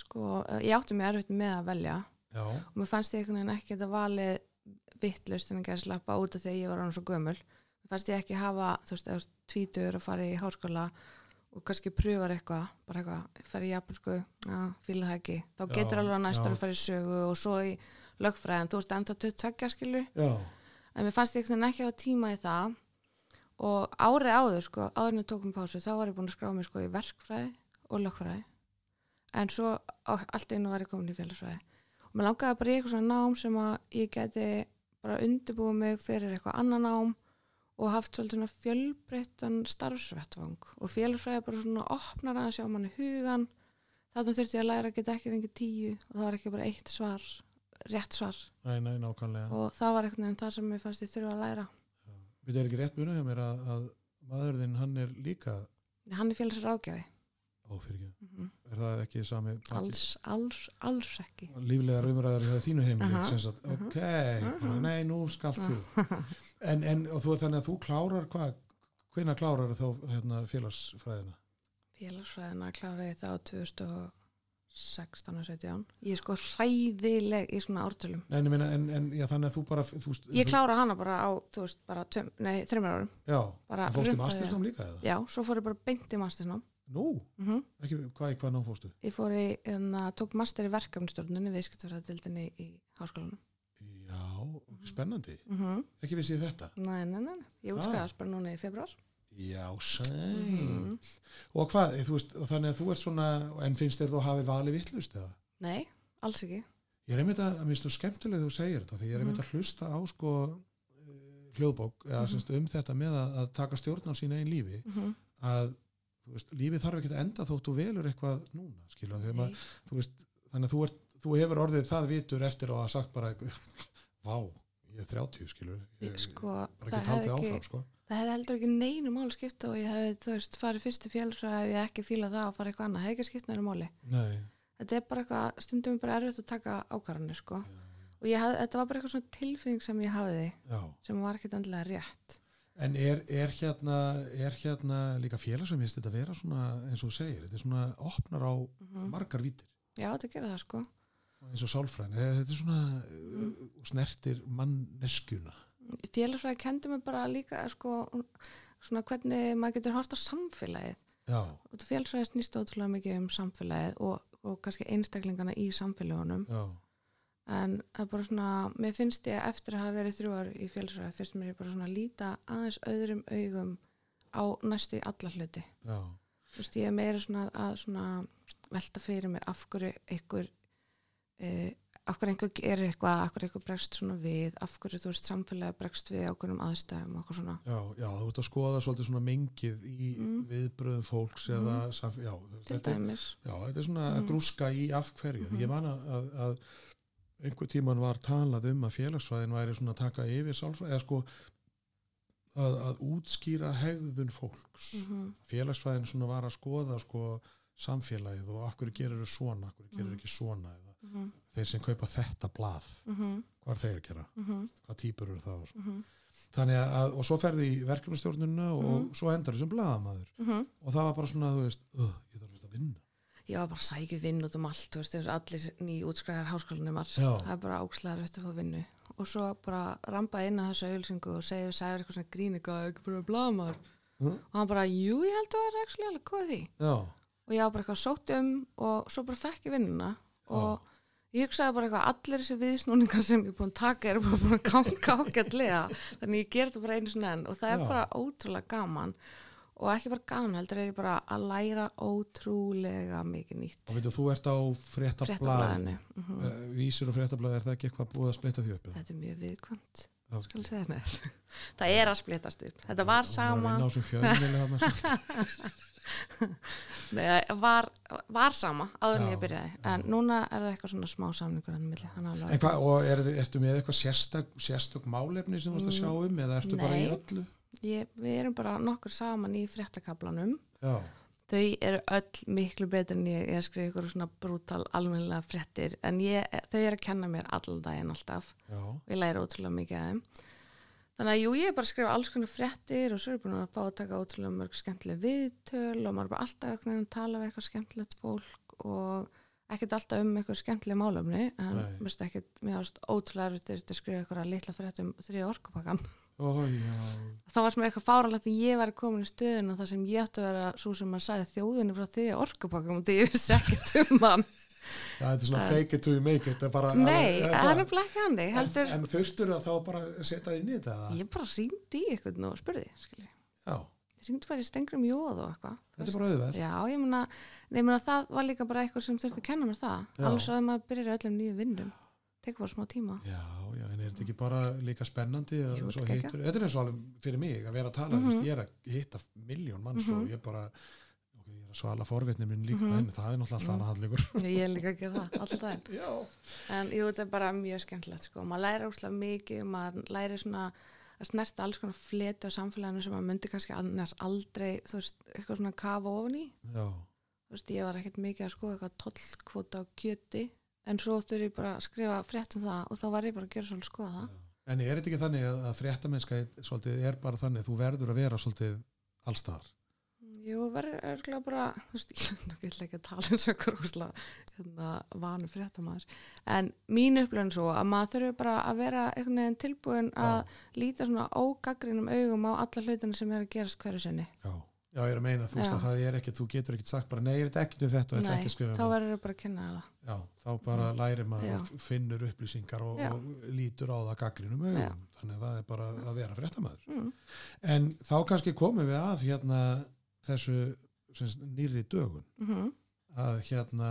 Speaker 2: sko, eh, ég átti mig erfitt með að velja
Speaker 1: Já,
Speaker 2: og mér fannst ég einhvern veginn ekki þetta valið vittlust en ekki að slappa út af því að ég var hann svo gömul. Mér fannst ég ekki hafa, þú veist, eða tvítur að fara í háskóla og kannski pröfar eitthvað, bara eitthvað fara í japansku, já, fíla það ekki. Þá
Speaker 1: Já,
Speaker 2: getur alveg að næstur
Speaker 1: já.
Speaker 2: að fara í sögu og svo í lögfræðin, þú veist, ennþá 22 skilu,
Speaker 1: já,
Speaker 2: en mér fannst ég einhvern veginn ekki hafa tíma í það. Og árið áður, sko, áður en ég tókum pásu þá var ég búin að skrá mig sko í verkfræði og lögfræði. En svo allt einu var ég komin í félagsfræði og mér langaði bara í eitthvað svona nám sem að ég geti bara undirbúið mig fyrir eitthvað annan nám og haft svona fjölbreyttan starfsvettvang. Og félagsfræði bara svona opnar að sjá manni hugan þarna þurfti ég að læra að geta ekki fengið tíu og það var ekki bara eitt svar rétt svar.
Speaker 1: Nei, nei,
Speaker 2: og það var eitthvað það sem ég fannst ég þurfa að læra.
Speaker 1: Við erum ekki rétt búin hjá mér að, að maðurðinn hann er líka
Speaker 2: hann er félagsráðgjafi
Speaker 1: ófyrirgeð,
Speaker 2: mm -hmm.
Speaker 1: er það ekki sami
Speaker 2: alls, alls, alls ekki.
Speaker 1: Líflegar umræðar í það þínu heimili
Speaker 2: Aha,
Speaker 1: sem sagt, ok,
Speaker 2: aha.
Speaker 1: nei, nú skalt þú. [laughs] En, en og þú þannig að þú klárar hvað, hvenær klárar þá hérna, félagsfræðina?
Speaker 2: Félagsfræðina klára ég þá 2016 og 17 ég er sko hræðileg í svona ártölum.
Speaker 1: En, meina, en, en já, þannig að þú bara þú,
Speaker 2: ég klára hana bara á, þú veist, bara tveim, nei, þreymur árum.
Speaker 1: Já,
Speaker 2: bara
Speaker 1: en fórstu mastersnám líka eða?
Speaker 2: já, svo fór ég bara beint í mastersnám
Speaker 1: Nú,
Speaker 2: mm
Speaker 1: ekki, hvað, hvað nám fórstu?
Speaker 2: ég fór í, en tók master í verkefnstjórnunni viðskiptverðardildinni í háskólanum
Speaker 1: Já, spennandi
Speaker 2: mm -hmm.
Speaker 1: ekki vissi ég þetta
Speaker 2: nei, nei, nei, nei. ég
Speaker 1: Ah.
Speaker 2: útskæðast bara núna í februar
Speaker 1: Já, sæl
Speaker 2: Mhm.
Speaker 1: Og hvað, þú veist, þannig að þú ert svona en finnst þér þú hafi valið vittlust eða?
Speaker 2: nei, alls ekki
Speaker 1: Ég er einmitt að, að minnst þú skemmtilega þú segir þetta því ég er einmitt
Speaker 2: Mhm.
Speaker 1: að hlusta á sko eh, hljóðbók eða
Speaker 2: Mhm.
Speaker 1: semst um þetta með að, að taka stjórn á sín einn lífi
Speaker 2: mm -hmm.
Speaker 1: að veist, lífið þarf ekki að enda þótt þú velur eitthvað núna, þegar maður, þú veist, þannig að þú, ert, þú hefur orðið það vitur eftir og að sagt bara [laughs] vá, ég er 30, skilur ég,
Speaker 2: sko,
Speaker 1: bara
Speaker 2: það
Speaker 1: ekki taldið áfram, sko.
Speaker 2: það hefði heldur ekki neinu máli skipta og ég hefði, þú veist, farið fyrst í félagsræði ef ég ekki fílað það og farið eitthvað annað, hefði ekki skipt neina máli.
Speaker 1: Nei,
Speaker 2: þetta er bara eitthvað, stundum er bara erfitt að taka ákvarðanir sko. Og ég hafði, þetta var bara eitthvað svona tilfinning sem ég hafði
Speaker 1: já.
Speaker 2: sem var ekkit endilega rétt
Speaker 1: En er, er hérna er hérna líka félagsveimist þetta vera svona, eins og þú segir, þetta er svona opnar á
Speaker 2: mm
Speaker 1: margar vítir
Speaker 2: já, þetta gerir það sko.
Speaker 1: Eins og sálfræðin, þetta er svona uh, snertir manneskjuna.
Speaker 2: Félagsræði kendi mig bara líka sko, svona hvernig maður getur hort á samfélagið.
Speaker 1: Já,
Speaker 2: og félagsræði snýst ótrúlega mikið um samfélagið og, og kannski einstaklingana í samfélagunum
Speaker 1: já,
Speaker 2: en það er bara svona, mér finnst ég eftir að hafa verið þrjú ár í félagsræði finnst mér ég bara svona líta aðeins öðrum augum á næstu í alla hluti.
Speaker 1: Já,
Speaker 2: þú veist, ég er meira svona að svona velta fyrir mér af hverju einhver uh, af hverju einhver gerir eitthvað, af hverju einhver bregst svona við, af hverju þú veist samfélagi bregst við ákveðnum aðstæðum og eitthvað svona.
Speaker 1: Já, já, þú ert að skoða svolítið svona mengið í
Speaker 2: Mm.
Speaker 1: viðbröðum fólks eða, samf- já, þetta, er- já, þetta er svona að grúska í af hverju,
Speaker 2: Mhm.
Speaker 1: ég man að, að, að einhver tíman var talað um að félagsfræðin væri svona að taka yfir sálfræði, eða sko að, að útskýra hegðun fólks
Speaker 2: mm
Speaker 1: félagsfræðin svona var að skoða sko samfélagið og af hverju gerir þau svona, af hverju gerir
Speaker 2: Mhm.
Speaker 1: ekki svona eða
Speaker 2: -hmm.
Speaker 1: þeir sem kaupa þetta blað,
Speaker 2: Mm -hmm.
Speaker 1: hvað er þeir gera
Speaker 2: Mm
Speaker 1: hvað týpur eru það og svo.
Speaker 2: -hmm.
Speaker 1: þannig að, og svo ferði í verkefnastjórnuna og
Speaker 2: Mhm.
Speaker 1: svo endar þessum blaðamaður
Speaker 2: Mm
Speaker 1: og það var bara svona, þú veist, uh, ég þarf að vinna
Speaker 2: ég var bara sækið vinn út um allt veist, allir ný útskræðar háskólanumar
Speaker 1: Já.
Speaker 2: það er bara ákslega rætt að fá vinnu. Og svo bara rampa inn að þessu auðlýsingu og segja við sæður eitthvað svona grín eitthvað ekki fyrir að blaðmaður
Speaker 1: uh,
Speaker 2: og hann bara, jú, ég held að það er actually alveg góð því.
Speaker 1: Já,
Speaker 2: og ég var bara eitthvað sótt um og svo bara fekk ég vinnuna. Og ég hugsaði bara eitthvað allir þessi viðsnúningar sem ég er búin að taka eru bara búin að ganga ágætlega. Þannig ég ger þetta bara einu svona enn. Og það er
Speaker 1: Já.
Speaker 2: bara ótrúlega gaman og ekki bara gaman heldur er ég bara að læra ótrúlega mikið nýtt.
Speaker 1: Og veitu, þú ert á fréttablaði
Speaker 2: fréttablaðinu mm
Speaker 1: uh, vísir og fréttablaði, er það ekki eitthvað búið að splitta því upp
Speaker 2: þetta er mjög þetta [laughs] það er að splittast upp þetta var sama.
Speaker 1: þarna. [laughs]
Speaker 2: Nei, var, var sama áður en ég byrjaði en núna er það eitthvað svona smá samningur
Speaker 1: og er, ertu með eitthvað sérstök, sérstök málefni sem þú ert að sjá um eða ertu bara í
Speaker 2: Nei.
Speaker 1: öllu?
Speaker 2: Ég, við erum bara nokkur saman í fréttakablanum
Speaker 1: Já,
Speaker 2: þau eru öll miklu betur en ég. Ég að skrifa ykkur svona brútal almennilega fréttir. En ég, þau eru að kenna mér allan daginn alltaf.
Speaker 1: Já,
Speaker 2: og ég læri ótrúlega mikið af þeim. Þannig að jú, ég er bara að skrifa alls konar fréttir og svo er búin að fá að taka ótrúlega mörg skemmtileg viðtöl og maður er bara alltaf að tala við eitthvað skemmtilegt fólk og ekkert alltaf um eitthvað skemmtileg málumni en mér finnst ekkert, mér finnst ótrúlega erfitt að skrifa eitthvað litla frétt um þrija orkupakkan
Speaker 1: já.
Speaker 2: Þá var sem eitthvað fáralegt að ég var komin í stöðuna þar sem ég ætti að vera svo sem maður sagði þjóðinni frá þrija orkupakkan og því ég vissi ekkert um hann
Speaker 1: Já, þetta er svona fake it to you make it það er bara,
Speaker 2: Nei, það er bara ekki hannig
Speaker 1: en,
Speaker 2: heldur,
Speaker 1: en þurftur að þá bara setja þig inn í þetta eða?
Speaker 2: ég bara ringdi í eitthvað og spurði, ég ringdi bara í stengrum jóð og eitthvað
Speaker 1: þetta er bara auðveld
Speaker 2: Já, ég meina það var líka bara eitthvað sem þurfti að kenna mér það. Svo að maður byrjar í öllum nýju vinnum tekur bara smá tíma.
Speaker 1: Já, já, en er þetta ekki bara líka spennandi að svo
Speaker 2: er
Speaker 1: hittur, þetta er eins og alveg fyrir mig að vera að tala,
Speaker 2: Mhm.
Speaker 1: mm ég er að hitta miljón manns
Speaker 2: Mhm.
Speaker 1: og ég bara ok, ég er að svala forvitni minn líka
Speaker 2: Mhm.
Speaker 1: en það er náttúrulega alltaf annað handleikur
Speaker 2: ég er líka að gera það alltaf [laughs] en jú, þetta er bara mjög skemmtilegt sko. maður læri óslega mikið maður læri svona að snerta alls konar fleti á samfélaginu sem maður myndi kannski annars aldrei þú veist, eitthvað svona kafa
Speaker 1: já,
Speaker 2: þú veist, ég var ekkert mikið að skoða eitthvað tollkvota á kjöti en svo þurfi ég bara að skrifa frétt um það og þá var ég bara að gera svolítið að skoða það.
Speaker 1: En er þetta ekki þannig að, að fréttamennska svolítið er bara þannig, þú verður að vera svolítið allstaðar
Speaker 2: Jú, verður örgulega bara, veist, [laughs] ég ætla ekki að tala eins og grúsla hérna, vanu fréttamaður, en mín upplöfun svo að maður þurfi bara að vera einhvern veginn tilbúin að líta svona ógaggrinum augum á alla hlutina sem er að gerast hverju sinni.
Speaker 1: Já, já, ég er að meina, þú veist að það er ekkit þú getur ekkit sagt bara, nei, ég veit ekki um þetta og ætla ekki að skrifa um
Speaker 2: þá
Speaker 1: það.
Speaker 2: verður bara að kynna það.
Speaker 1: Já, þá bara lærir maður og finnur upplýsingar og, og lítur á það gaggrinum augum, þannig að það er bara að vera fréttamaður.
Speaker 2: Mm.
Speaker 1: En þá kannski komum við að hérna þessu sem sagt, nýrri dögun
Speaker 2: Mm
Speaker 1: að hérna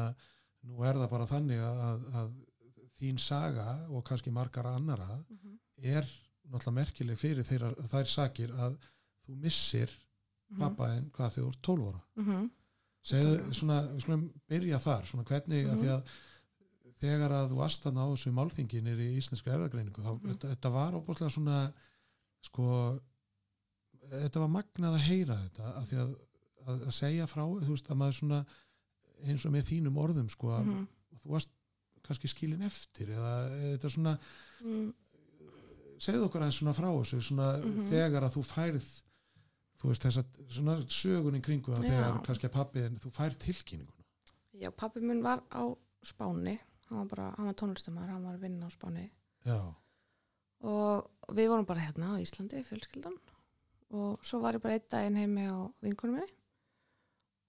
Speaker 1: nú er það bara þannig að, að, þín saga og kannski margar annara
Speaker 2: Mhm.
Speaker 1: er náttúrulega merkileg fyrir þeirra, þær sakir að þú missir
Speaker 2: Mhm.
Speaker 1: pappaðinn hvað þegar þú ert 12 ára
Speaker 2: Mm -hmm.
Speaker 1: segðu svona, við skulum byrja þar svona hvernig að
Speaker 2: Mhm.
Speaker 1: því að þegar að þú varst þannig á þessu málþingi nýri í íslenska erðagreiningu þá
Speaker 2: Mhm.
Speaker 1: þetta, þetta var óbúslega svona sko þetta var magnað að heyra þetta að, að, að segja frá þú veist að maður svona eins og með þínum orðum sko að
Speaker 2: Mm
Speaker 1: þú varst kannski skilin eftir eða þetta er svona
Speaker 2: -hmm.
Speaker 1: segðu okkur eins svona frá þessu svona
Speaker 2: Mhm.
Speaker 1: þegar að þú færð þú veist þess að svona sögun í kringu að þegar kannski að pappiðin þú færð tilkynninguna.
Speaker 2: Já, pappi minn var á Spáni, hann var bara, hann var tónlistamæður, hann var að vinna á Spáni.
Speaker 1: Já,
Speaker 2: og við vorum bara hérna á Íslandi, fjölskyldan. Og svo var ég bara einn daginn heimi á vinkunum minni.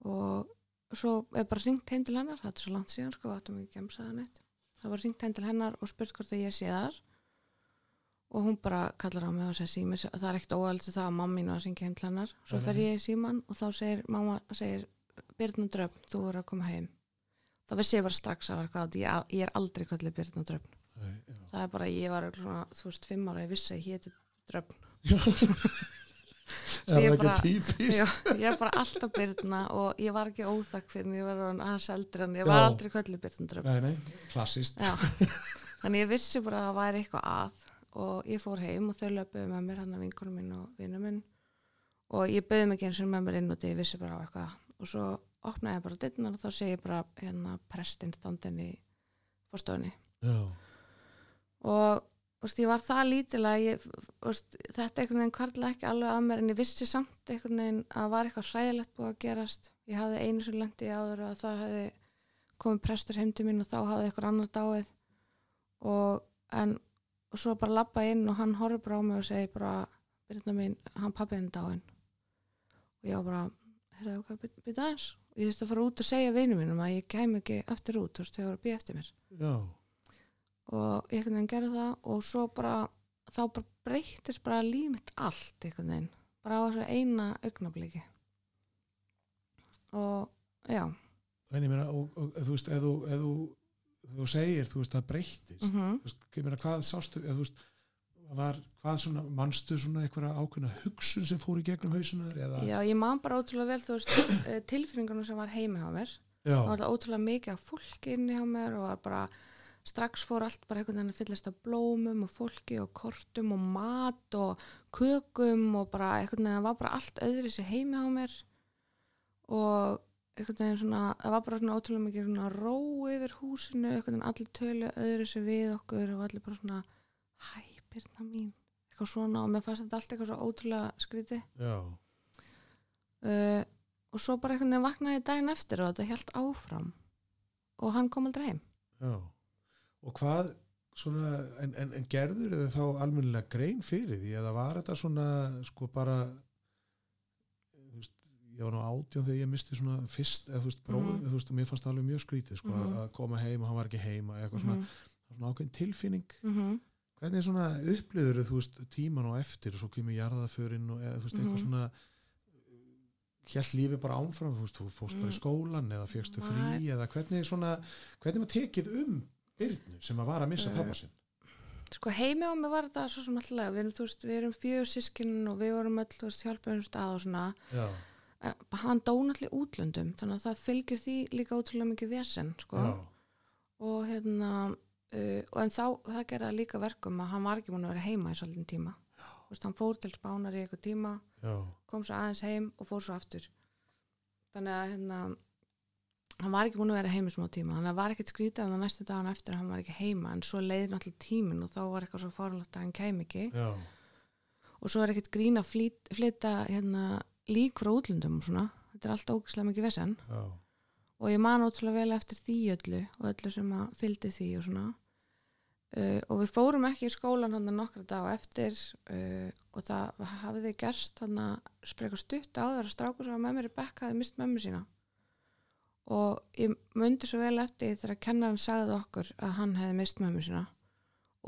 Speaker 2: Og svo er bara ringt heim til hennar, þetta er svo langt síðan sko, áttum ekki gemsaðan eitt það var ringt heim til hennar og spurt hvort að ég sé þar og hún bara kallar á mig og segir sími, það er ekkert óælt það að mamma mín var að ringja heim til hennar. Svo fer ég í síman og þá segir mamma, segir Birna Dröfn, þú voru að koma heim. Þá vissi ég bara strax að ég, ég er aldrei kallið Birna Dröfn.
Speaker 1: Nei, já.
Speaker 2: það er bara, ég var svona, þú veist, fimm ára, ég vissi að ég héti Dröfn. [laughs]
Speaker 1: Er það ekki típist?
Speaker 2: Já, ég er bara alltaf Birna og ég var ekki óþakk fyrir ég var aðeins eldri en ég var
Speaker 1: Já.
Speaker 2: aldrei kallið Birna Dröfn.
Speaker 1: Nei, nei, klassist
Speaker 2: þannig ég vissi bara að það væri eitthvað að og ég fór heim og þau löpuðu með mér hann að vinkunum minn og vinnu minn. Og ég bauði mig eins og með mér inn og því ég vissi bara á eitthvað. Og svo opnaði ég bara dittnar og þá segi ég bara hérna prestinn standin í fórstofunni
Speaker 1: já,
Speaker 2: og veist, ég var það lítil að ég, þú veist, þetta einhvern veginn kvarla ekki alveg að mér en ég vissi samt einhvern veginn að var eitthvað hræðilegt búið að gerast. Ég hafði einu sem lendi áður að það hefði komið prestur heim til mín og þá hafði eitthvað annar dáið. Og en og svo bara labba inn og hann horfir bara á mig og segir bara, byrjna mín, hann pappi henni dáinn. Og ég var bara, heyrðu okkar, byrja aðeins. Og ég þurfti að fara út og segja vinum mínum að ég kem ekki aftur út, þú veist, þau voru að býja eftir mér.
Speaker 1: Já,
Speaker 2: og ég veginn gerði það og svo bara þá bara breytist bara líf mitt allt einhvern veginn, bara á þessu eina augnabliki og já.
Speaker 1: En ég meina og, og, þú veist, ef þú, þú segir, þú veist, það breyttist.
Speaker 2: Mm
Speaker 1: þú veist, ég meina, hvað sástu eða, þú veist, var, hvað svona manstu svona einhverja ákveðna hugsun sem fór í gegnum hausunar eða?
Speaker 2: Já, ég man bara ótrúlega vel þú veist, eh, tilfinningunum sem var heimi hjá mér.
Speaker 1: Já,
Speaker 2: og var það ótrúlega mikið af fólki inni hjá mér og var bara strax fór allt bara einhvern veginn að fyllast af blómum og fólki og kortum og mat og kökum og bara einhvern veginn það var bara allt öðri sér heimi á mér. Og einhvern veginn svona, það var bara svona ótrúlega mikið svona ró yfir húsinu einhvern veginn allir tölu öðru sér við okkur og allir bara svona hæ, Birna mín. Eitthvað svona og mér fannst þetta allt eitthvað svo ótrúlega skrítið.
Speaker 1: Já,
Speaker 2: uh, og svo bara einhvern veginn vaknaði daginn eftir og þetta held áfram. Og hann kom aldrei heim.
Speaker 1: Já. Og hvað svona, en, en, en gerður þau þá almennilega grein fyrir því? Eða var þetta svona sko bara ég var nú átján þegar ég misti svona fyrst, eða þú veist, bróðum,
Speaker 2: Mhm.
Speaker 1: þú veist, mér fannst það alveg mjög skrítið, sko,
Speaker 2: Mhm.
Speaker 1: að koma heim og hann var ekki heima, eitthvað svona,
Speaker 2: Mhm,
Speaker 1: svona ákveðin tilfinning
Speaker 2: mhm.
Speaker 1: hvernig svona upplifur þú veist tíman og eftir og svo kemur jarðaförin og eða þú veist eitthvað
Speaker 2: Mhm.
Speaker 1: svona hjælt lífi bara ánfram þú veist, þú fórst bara í
Speaker 2: Mm.
Speaker 1: skólan eða fegstu frí eða hvernig svona hvernig var tekið um Byrnu sem að var að missa
Speaker 2: Eh,
Speaker 1: pappa sinn
Speaker 2: sko heimi á mig var þetta svo sem alltaf við erum, veist, við erum fjögur sískinn og við vorum öll, þú veist, hjálpa um stað og svona
Speaker 1: já,
Speaker 2: hann dó náttúrulega í útlöndum þannig að það fylgir því líka ótrúlega mikið vesen sko. og hérna uh, og en þá, það gerði það líka verkum að hann var ekki múin að vera heima í svolítinn tíma. Þú veist, hann fór til spánar í eitthvað tíma
Speaker 1: já,
Speaker 2: kom svo aðeins heim og fór svo aftur. Þannig að hérna hann var ekki búin að vera heim í smá tíma. Þannig að það var ekkert skrítið að það næstu dagan eftir hann var ekki heima en svo leiði náttúrulega tíminn og þá var eitthvað svo fárlegt að hann kæm ekki.
Speaker 1: Já,
Speaker 2: og svo er ekkert grín að flytta hérna, lík frá útlundum og svona þetta er alltaf ógislega mikið vesen.
Speaker 1: Já,
Speaker 2: og ég man ótrúlega vel eftir því öllu og öllu sem að fylgdi því og svona. Uh, og við fórum ekki í skólan hann nokkra dag eftir uh, og það hafði gerst hann að spreka stutt áður að strákur sem var með mér í bekk hafði mist mömmu sína. Og ég mundi svo vel eftir þegar kennarinn sagði okkur að hann hefði mist mömmu sína.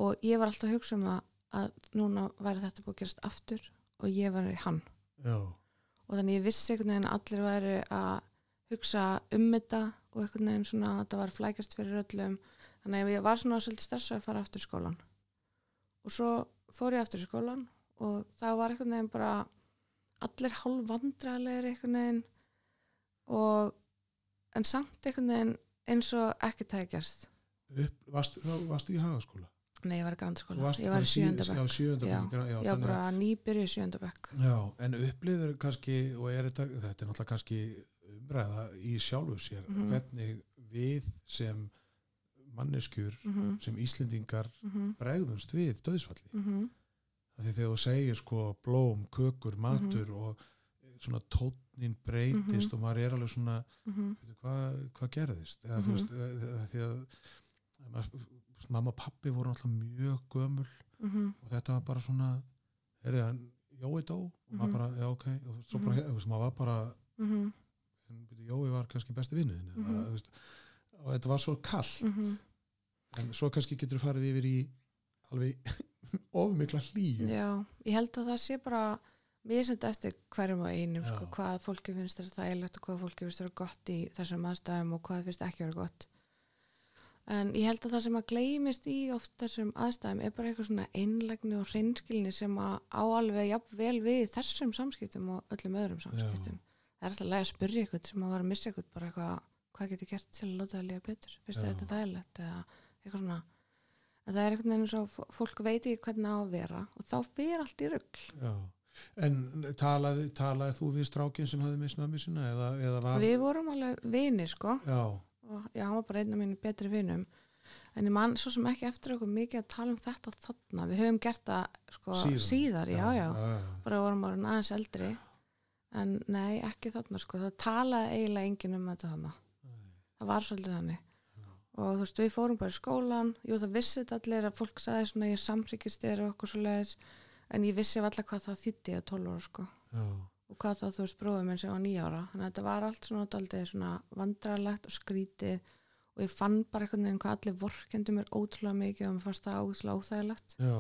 Speaker 2: Og ég var alltaf að hugsa um að, að núna væri þetta búið að gerast aftur og ég var í hann.
Speaker 1: Já,
Speaker 2: og þannig ég vissi einhvern veginn að allir væri að hugsa um þetta og einhvern veginn svona að þetta var flækjast fyrir öllum. Þannig að ég var svona svolítið stressað að fara aftur í skólan og svo fór ég aftur í skólan og það var einhvern veginn bara allir hálf vandræðilegir einhvern veginn og en samt einhvern veginn eins og ekki það gerst.
Speaker 1: Upp, varstu, þá varstu í hagaskóla
Speaker 2: nei ég var í grandskóla, ég var í
Speaker 1: sí-
Speaker 2: sjönda
Speaker 1: já,
Speaker 2: bekk.
Speaker 1: sjöunda
Speaker 2: Já,
Speaker 1: bekk, já,
Speaker 2: ég var nýbyrju í sjönda bekk.
Speaker 1: Já, en upplifur kannski og er þetta, þetta er náttúrulega kannski umræða í sjálfu sér
Speaker 2: Mhm.
Speaker 1: hvernig við sem manneskjur
Speaker 2: mm
Speaker 1: sem Íslendingar
Speaker 2: -hmm,
Speaker 1: bregðumst við döðsfalli
Speaker 2: mm -hmm,
Speaker 1: af því þegar þú segir sko blóm, kökur, matur
Speaker 2: Mhm.
Speaker 1: og svona tónnin breytist og maður er alveg svona
Speaker 2: mhm,
Speaker 1: hvað, hvað gerðist? Eða þú
Speaker 2: Mhm.
Speaker 1: veist eða, því að maður, mamma og pappi voru alltaf mjög gömul
Speaker 2: mhm,
Speaker 1: og þetta var bara svona er það Jói dó? Og maður
Speaker 2: Mhm.
Speaker 1: bara, já ok og svo bara, þú veist, maður var bara
Speaker 2: mhm,
Speaker 1: Jói var kannski besti vinnuðin
Speaker 2: Mhm.
Speaker 1: og þetta var svo kall
Speaker 2: mhm.
Speaker 1: en svo kannski getur þú farið yfir í alveg [laughs] ofmikla hlýju.
Speaker 2: Já, ég held að það sé bara mér þetta eftir hverjum og einum sko, hvað fólki finnst þér þægilegt og hvað fólki finnst þér gott í þessum aðstæðum og hvað finnst ekki vera gott en ég held að það sem að gleymist í oft þessum aðstæðum er bara eitthvað svona einlegni og hreinskilni sem að á alveg jafnvel við þessum samskiptum og öllum öðrum samskiptum. Það er alltaf að spyrja ykkur sem að vera að missa ykkur bara eitthvað, hvað getur gert til að láta það líða betur,
Speaker 1: Já.
Speaker 2: þér þetta þægilegt? Eða eitthvað svona. En það er veginn eins og fólk veit ekki hvernig það á að vera og þá fyrir allt í rugg
Speaker 1: Já. En talaði, talaði þú við strákin sem hafði með snömmi sinna eða, eða var
Speaker 2: við vorum alveg vinir sko.
Speaker 1: Já,
Speaker 2: og já, hann var bara einn af mínu betri vinum. En ég man svo sem ekki eftir okkur mikið að tala um þetta þarna. Við höfum gert það sko
Speaker 1: Síðan.
Speaker 2: síðar, já, já,
Speaker 1: já,
Speaker 2: bara vorum orðin aðeins eldri. En nei, ekki þarna sko. Það talaði eiginlega enginn um þetta þarna. Það var svolítið þannig. Og þú veist, við fórum bara í skólan jú, það vissi þetta allir að fólk sagði svona ég samryggist þér og okkur svo leiðis en ég vissi allir hvað það þýtti að 12 ára sko.
Speaker 1: Já,
Speaker 2: og hvað þá þú veist bróðum sem var nýjára þannig að þetta var allt svona daldið svona vandrarlegt og skrítið og ég fann bara einhvern veginn hvað allir vorkendu mér ótrúlega mikið og mér fannst það ótrúlega óþægilegt.
Speaker 1: Já,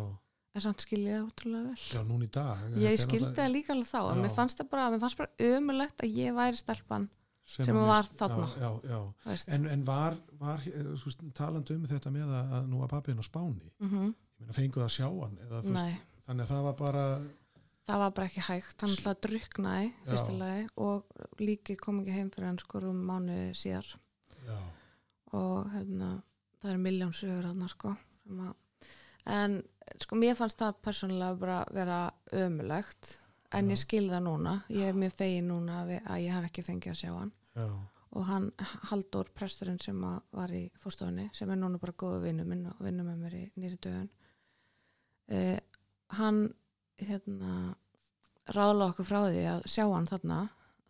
Speaker 2: en samt skil ég það ótrúlega vel.
Speaker 1: Já, núna í dag
Speaker 2: ég
Speaker 1: er
Speaker 2: skildi það? líka alveg þá en mér fannst það bara, bara ömulegt að ég væri stelpan sem
Speaker 1: að
Speaker 2: var þarna.
Speaker 1: Já, já, já. En, en var, var eh, talandi um þetta með að, að nú var pappin á Spáni.
Speaker 2: Mm
Speaker 1: ég meina fenguð að sjá hann eða, veist, þannig að það var bara
Speaker 2: það var bara ekki hægt. Hann alltaf druknaði lagi og líki kom ekki heim fyrir hann sko um mánu síðar.
Speaker 1: Já,
Speaker 2: og hérna, það er miljón sögur hann sko en sko mér fannst það persónulega bara vera ömulegt en
Speaker 1: Já.
Speaker 2: ég skil það núna. Ég er mjög fegin núna að, ég hef ekki fengið að sjá hann.
Speaker 1: Já,
Speaker 2: og hann Halldór presturinn sem var í fórstofunni sem er núna bara góðu vinnu minn og vinnu með mér í nýri dögun uh, hann hérna ráðla okkur frá því að sjá hann þarna.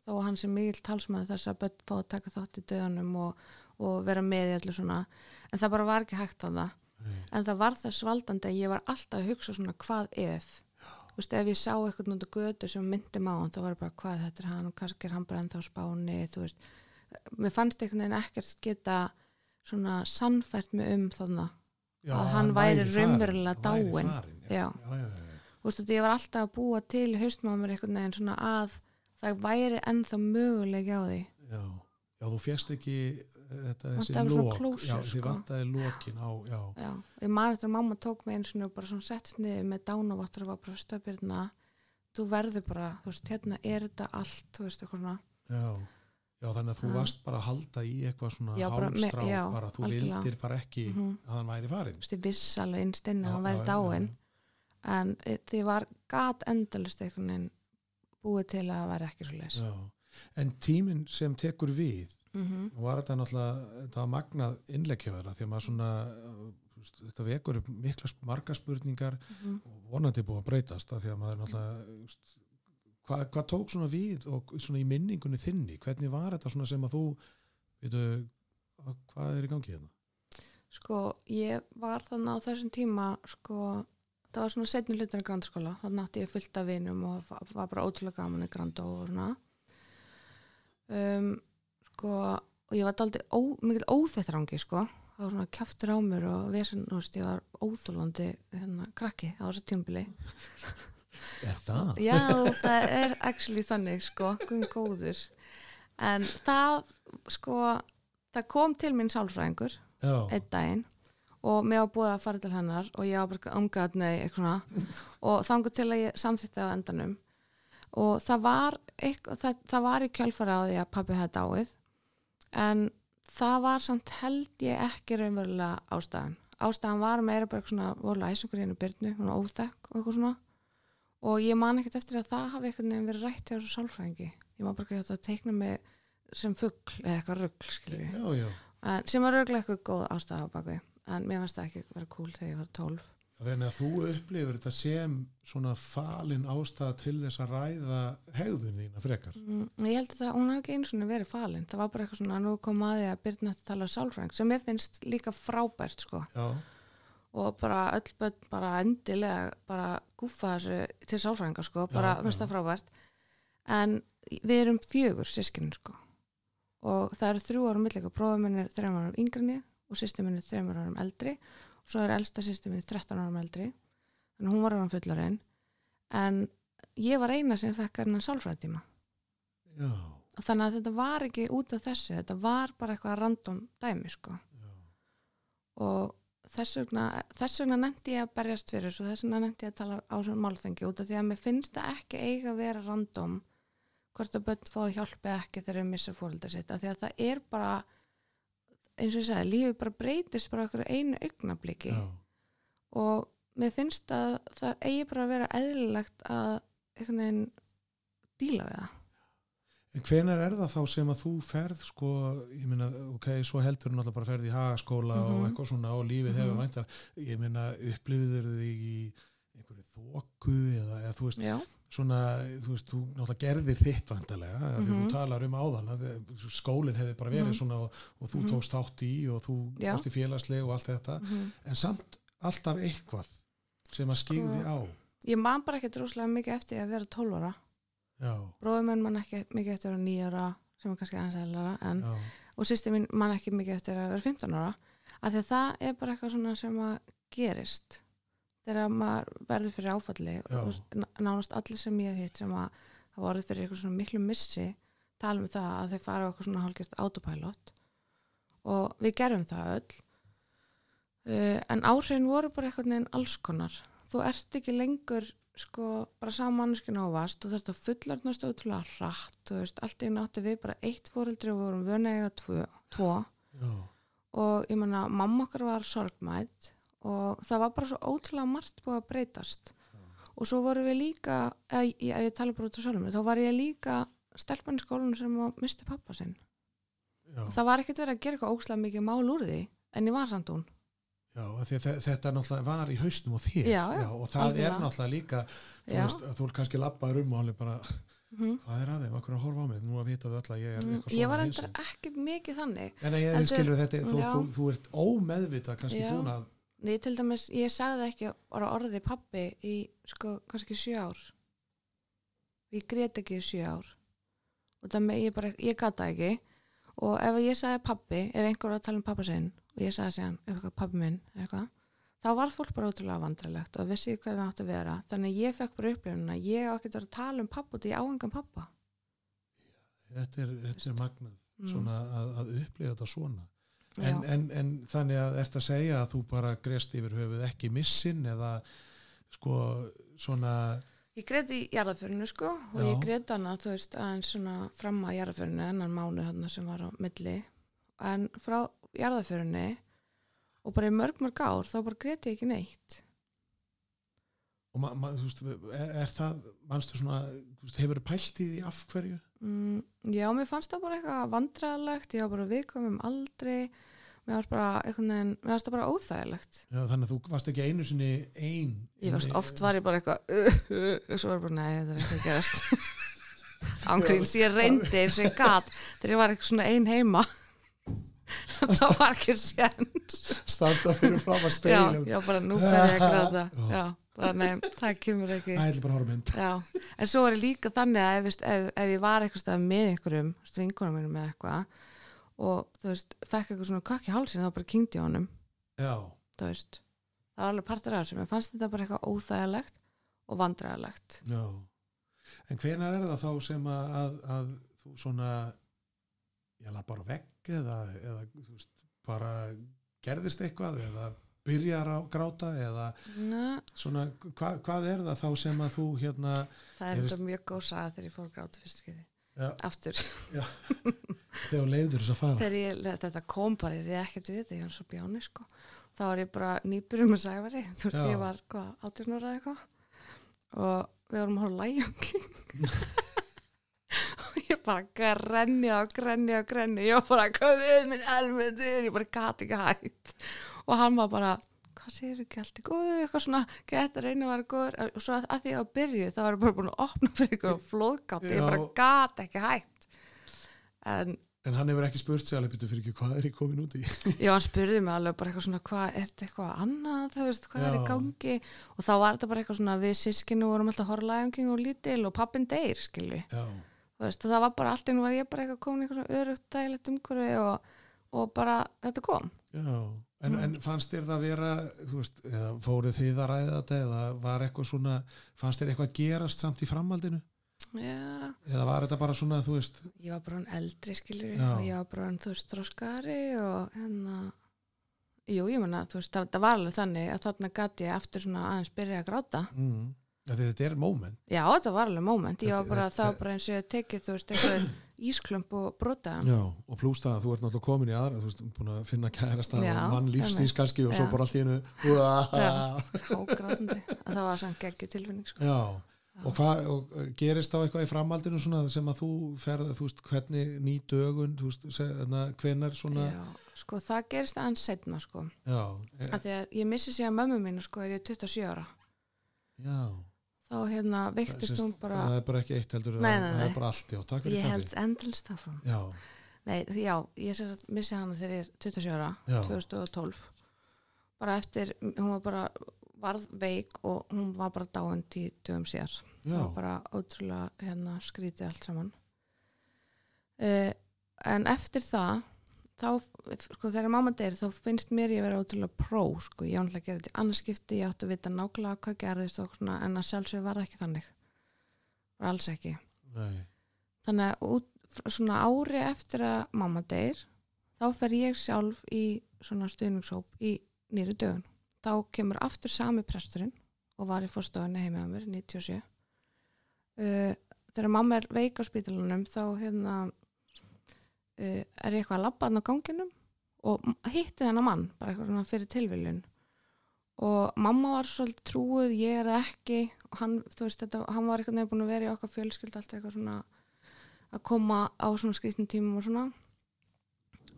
Speaker 2: Þó að hann sem mikill talsmaður þess að börn fá að taka þátt í dögunum og, og vera með í öllu svona. En það bara var ekki hægt þarna
Speaker 1: Nei.
Speaker 2: en það var þess valdandi að ég var alltaf að hugsa svona hvað ef? Þú veist, ef ég sá eitthvað núndu götu sem myndi má hann, þá var ég bara hvað þetta er hann og kannski er hann bara ennþá spáni þú veist, mér fannst einhvern veginn ekkert geta svona sannfært mig um
Speaker 1: já
Speaker 2: Að hann væri raunverulega
Speaker 1: farinn, já,
Speaker 2: Já.
Speaker 1: já,
Speaker 2: veist, þetta ég var alltaf að búa til mér einhvern veginn svona að það væri ennþá möguleik á því
Speaker 1: Já, já, þú fjast ekki eh, þetta þessi
Speaker 2: Vantaði svona
Speaker 1: lok,
Speaker 2: closure,
Speaker 1: já, þið
Speaker 2: sko.
Speaker 1: vantaði lokin á, já,
Speaker 2: já, ég man eftir að mamma tók mig eins og bara svona settist niður með dánaváttur og var bara stöðbyrna þú verður bara, þú veist, hérna er þetta allt, þú veist, eitthvað svona
Speaker 1: já, já, þannig að þú varst bara að halda í eitthvað svona
Speaker 2: Já, bara
Speaker 1: bara þú
Speaker 2: algjörlega.
Speaker 1: vildir bara ekki
Speaker 2: Mhm.
Speaker 1: að hann væri farinn.
Speaker 2: þú veist, ég viss alveg
Speaker 1: Já,
Speaker 2: að hann væri dáin. En e, því var gat endalist einhvern veginn búið til að það væri ekki svo leys
Speaker 1: Já. En tíminn sem tekur við,
Speaker 2: mm -hmm.
Speaker 1: var þetta náttúrulega, þetta var magnað innleggjaðara því að maður svona, uh, þetta vekur upp mikla margar spurningar
Speaker 2: Mhm.
Speaker 1: og vonandi búið að breytast af því að maður náttúrulega, veist, hvað, hvað tók svona við og svona í minningunni þinni, hvernig var þetta svona sem að þú, veitu, hvað er í gangi hérna?
Speaker 2: sko, ég var þannig á þessum tíma sko, það var svona setni hlutin í grandskóla, þannig átti ég fullt af vinum og va- var bara ótrúlega gaman í grandó og svona. Um, sko og ég var ó, mikil óþettrangi sko. Það var svona kjaftur á mér og vesen, veist, ég var óþólandi hérna, krakki á þessu tímbili
Speaker 1: Er það?
Speaker 2: Já, það er actually þannig sko, guðum góður. En það sko það kom til mín sálfræðingur einn daginn og mér var búið að fara til hennar og ég var bara umgæðat nei, eitthvað svona. Og þangur til að ég samþýtti á endanum. Og það var eitthvað, það, það var í kjálfara á því að pabbi hefði dáið. En það var samt held ég ekki raunverulega ástæðan. Ástæðan var meira bara eitthvað svona voru æsingur í hennu byrnu, hún óþekk og eitthvað svona. Og ég man ekkert eftir að það hafi eitthvað nefn verið rætt hjá þessu sálfræðingi. Ég man bara ekki að teikna mig sem fugl eða eitthvað en, sem var auðvitað eitthvað góð ástæða á baku en mér fannst það ekki vera cool þegar ég var 12
Speaker 1: Þannig að þú upplifir þetta sem svona falin ástæða til þess að ræða hegðun þína frekar.
Speaker 2: mm, ég held að hún hafði ekki einu svona verið falin. Það var bara eitthvað svona, nú kom að því að byrna að tala um sálfræðing sem mér finnst líka frábært sko.
Speaker 1: Já,
Speaker 2: og bara öll börn bara endilega bara gúfa þessu til sálfræðinga sko, bara finnst það frábært. En við erum fjögur sískinin sko. Og það eru þrjú ára millega, prófum minn er yngri en ég og og sýstir minni þreymur árum eldri og svo er elsta sýstir minni 13 árum eldri. Þannig að hún var árum fullarinn en ég var eina sem fekk hérna sálfræðtíma
Speaker 1: já,
Speaker 2: þannig að þetta var ekki út af þessu þetta var bara eitthvað random dæmi sko.
Speaker 1: Já,
Speaker 2: og þess vegna, þess vegna nefndi ég að berjast fyrir þessu, þess vegna nefndi ég að tala á svona málþengi út af því að mér finnst það ekki eiga að vera random hvort að börn fá hjálpi ekki þegar þau missa fóröldar sitt af því að það er bara eins og ég sagði, lífið bara breytist bara okkur einu augnabliki
Speaker 1: já,
Speaker 2: og mér finnst að það eigi bara að vera eðlilegt að einhvern veginn díla við það
Speaker 1: En hvenar er það þá sem að þú ferð sko, ég meina, ok, svo heldur þú náttúrulega bara ferð í hagaskóla og
Speaker 2: Mhm.
Speaker 1: eitthvað svona og lífið
Speaker 2: Mhm.
Speaker 1: hefur væntar, ég meina, upplifður þig í einhverju þóku eða, eða þú veist,
Speaker 2: Já,
Speaker 1: svona, þú veist, þú náttúrulega gerðir þitt vantarlega, mm -hmm. þú
Speaker 2: Mhm.
Speaker 1: talar um áðan að skólinn hefði bara verið
Speaker 2: Mhm.
Speaker 1: svona og, og þú
Speaker 2: Mhm.
Speaker 1: tókst þátt í og þú varst í félagsleg og allt þetta,
Speaker 2: mhm.
Speaker 1: en samt alltaf eitthvað sem að skýði
Speaker 2: Sko,
Speaker 1: á.
Speaker 2: ég man bara ekki drúslega mikið eftir að vera 12 ára
Speaker 1: Já,
Speaker 2: bróðum man ekki mikið eftir að vera 9 ára sem er kannski aðeins eðlara en og sýsti mín man ekki mikið eftir að vera 15 ára af því að það er bara eitthvað svona sem að gerist þegar maður verður fyrir áfalli nánast allir sem ég hef hitt sem að hafa orðið fyrir eitthvað svona miklu missi tala um það að þeir fara á eitthvað svona hálfgjört autopilot. Og við gerum það öll. Uh, en áhrifin voru bara eitthvað neginn alls konar. Þú ert ekki lengur sko bara samanskinu á vast og þetta fullarnast ótrúlega hratt þú veist, allt í náttu við bara eitt fóreldri og við vorum vöna eiga tvo, tvo og ég menna mamma okkar var sorgmætt og það var bara svo ótrúlega margt búið að breytast. Og svo vorum við líka að ég, ég tala bara út á sjálfum þá var ég líka stelpann í skólanum sem misti pappa sinn.
Speaker 1: Já.
Speaker 2: það var ekkert verið að gera eitthvað ókslega mikið mál úr því en ég var samt hún.
Speaker 1: Já, þetta náttúrulega var í hausnum og þér.
Speaker 2: Já, já,
Speaker 1: og það er
Speaker 2: algjörlega.
Speaker 1: náttúrulega líka þú veist, þú er kannski labbaður um og hann er bara,
Speaker 2: mm
Speaker 1: hvað er að þeim, okkur að horfa á mig? Nú að vita þau öll að ég er eitthvað svona
Speaker 2: ég var endur ekki mikið þannig.
Speaker 1: En ég
Speaker 2: Heldur-
Speaker 1: skilur þetta, þú,
Speaker 2: Já.
Speaker 1: þú, þú ert ómeðvita kannski búin að
Speaker 2: Nei, til dæmis, ég sagði ekki bara orðið pappi í, sko, kannski sjö ár. Ég grét ekki í sjö ár. Og með, ég bara, ég gata ekki. Og ef ég sagði pappi, ef einhver var að tala um pappa sinn, og ég sagði síðan, ef eitthvað pappi minn, eitthvað, þá var fólk bara ótrúlega vandrælegt og vissi hvað það átti að vera. Þannig ég fekk bara upplifuna, ég á ekki að vera að tala um pappa út í áhengan pappa.
Speaker 1: þetta er, þetta er magnað
Speaker 2: Mm.
Speaker 1: svona að, að upplifa þetta svona. En, en, en þannig að ert að segja að þú bara grest yfir höfuð ekki missin eða sko svona
Speaker 2: Ég grét í jarðaförinu sko og
Speaker 1: Já.
Speaker 2: ég grét hana þú veist aðeins svona fram að jarðaförinu ennan mánu hann sem var á milli en frá jarðaförinu og bara í mörg mörg ár þá bara grét ég ekki neitt
Speaker 1: og ma, ma, þú veist, er, það mannstu svona, hefur pælt í því af hverju?
Speaker 2: Mm, Já, mér fannst það bara eitthvað vandræðalegt ég var bara viðkomum aldrei mér fannst bara veginn mér fannst það bara óþægilegt.
Speaker 1: Já, þannig að þú varst ekki einu sinni ein
Speaker 2: Ég varst oft var ég bara eitthvað uh, uh, og svo var ég bara, nei, þetta er ekki að gerast. [laughs] Ángríns, ég reyndi eins og ég gat þegar ég var eitthvað svona ein heima. [laughs] Það var ekki séns.
Speaker 1: Standa fyrir fram að
Speaker 2: já,
Speaker 1: speilum
Speaker 2: já, bara nú fer ég að gráta.
Speaker 1: Já.
Speaker 2: Nei, það kemur ekki.
Speaker 1: Það er bara að horfa á mynd
Speaker 2: já, en svo er ég líka þannig að ef, ef, ef ég var eitthvað með einhverjum stvingunum mínum með eitthvað og þú veist, fekk eitthvað svona kakk í hálsinn þá bara kynkti ég honum.
Speaker 1: Já,
Speaker 2: það var alveg partur af þessu. Mér fannst þetta bara eitthvað óþægilegt og vandræðilegt
Speaker 1: já. En hvenær er það þá sem að, að, að þú svona ég laði bara vegg eða, eða veist, bara gerðist eitthvað eða byrjar að gráta eða
Speaker 2: Na,
Speaker 1: svona, hva, hvað er það þá sem að þú hérna
Speaker 2: það er þetta mjög góð saga þegar ég fór að gráta fyrst skeiði
Speaker 1: já,
Speaker 2: aftur,
Speaker 1: þegar þú leiður þess að fara.
Speaker 2: Þegar ég, þetta kom bara ég er ekkert við þetta, ég var svo bjáni sko. Þá var ég bara nýbyrjum með sævari [laughs] þú veist,
Speaker 1: Já.
Speaker 2: ég var hvað, 18 ára eða eitthvað. Og við vorum að Lion King. [laughs] Og ég bara grenja og grenja og grenja ég var bara, hvað er minn helmetur ég bara gati ekki hætt og hann var bara, hvað segir ekki allt í góðu eitthvað svona, geta reyna að vera góður. Og svo að, að því að byrju, þá var bara búin að opna fyrir eitthvað flóðgátt, ég
Speaker 1: Já.
Speaker 2: bara gati ekki hætt en
Speaker 1: En hann hefur ekki spurt sig alveg fyrir ekki hvað er ég komin út í? [laughs]
Speaker 2: Já, hann spurði mig alveg bara eitthvað svona hvað, er þetta eitthvað annað, þú veist, hvað er í
Speaker 1: Já.
Speaker 2: gangi? Og þá var þetta bara eitthvað svona við sískinu vorum alltaf horlaðjanging og lítil og pappin deyr, skilvi
Speaker 1: Já,
Speaker 2: það var bara allt einu var ég bara eitthvað komin eitthvað
Speaker 1: en, en fannst þér það vera, þú veist, eða fóruð þið að ræða þetta eða var eitthvað svona, fannst þér eitthvað gerast samt í framhaldinu?
Speaker 2: Já,
Speaker 1: Eða var þetta bara svona, þú veist,
Speaker 2: ég var bara hann eldri skilur
Speaker 1: Já.
Speaker 2: og ég var bara hann þú veist þróskari og hérna jú, ég menna, þú veist, það, það var alveg þannig að þarna gati ég aftur svona aðeins byrja að gráta
Speaker 1: mm. þetta er moment.
Speaker 2: já, þetta var alveg moment, ég var bara það var bara eins og ég tekið, þú veist, eitthvað ísklump og brota.
Speaker 1: Já, og plúst það að þú ert náttúrulega komin í aðra, þú veist, búin að finna kærasta
Speaker 2: Já,
Speaker 1: og mann
Speaker 2: einmitt.
Speaker 1: kannski og svo bara allt í hennu,
Speaker 2: að [laughs] það var samt geggi tilfinning sko.
Speaker 1: Já, og hvað, og uh, gerist þá eitthvað í framhaldinu svona sem að þú ferð, þú veist, hvernig ný dögun, þú veist, hvenar svona,
Speaker 2: já, sko, það gerist aðeins setna sko,
Speaker 1: já, e,
Speaker 2: að að ég missi síðan mömmu mínu sko, er ég 27 ára.
Speaker 1: Já,
Speaker 2: þá hérna veiktist hún bara
Speaker 1: það er bara ekki eitt heldur,
Speaker 2: Nei,
Speaker 1: það,
Speaker 2: nei,
Speaker 1: það
Speaker 2: nei.
Speaker 1: er bara allt, já, takk fyrir
Speaker 2: ég
Speaker 1: kaffi.
Speaker 2: held endalist það fram
Speaker 1: Já,
Speaker 2: Nei, já, ég sem sagt missi hana þegar ég er 27 ára,
Speaker 1: Já.
Speaker 2: 2012 bara eftir, hún var bara varð veik og hún var bara dáin tí dögum síðar það var bara ótrúlega hérna skrítið allt saman uh, en eftir það þá, sko þegar mamma deyr þá finnst mér ég vera ótrúlega pró sko, ég að gera þetta í annarskipti ég átti að vita nákvæmlega hvað gerðist og svona, en að sjálfsög var ekki þannig. Bara alls ekki.
Speaker 1: Nei,
Speaker 2: þannig að út, svona ári eftir að mamma deyr þá fer ég sjálf í svona stuðningshóp í nýri dögun. Þá kemur aftur sami presturinn og var í fórstofunni heima á mér 97 uh, þegar mamma er veik á spítalunum þá hérna uh, er ég eitthvað að labba hann á ganginum og hitti þennan mann bara eitthvað svona fyrir tilviljun. Og mamma var svolítið trúið, ég er ekki. Og hann, veist, þetta, hann var eitthvað nefn búin að vera í okkar fjölskyld alltaf eitthvað svona að koma á svona skrýtnum tímum og svona.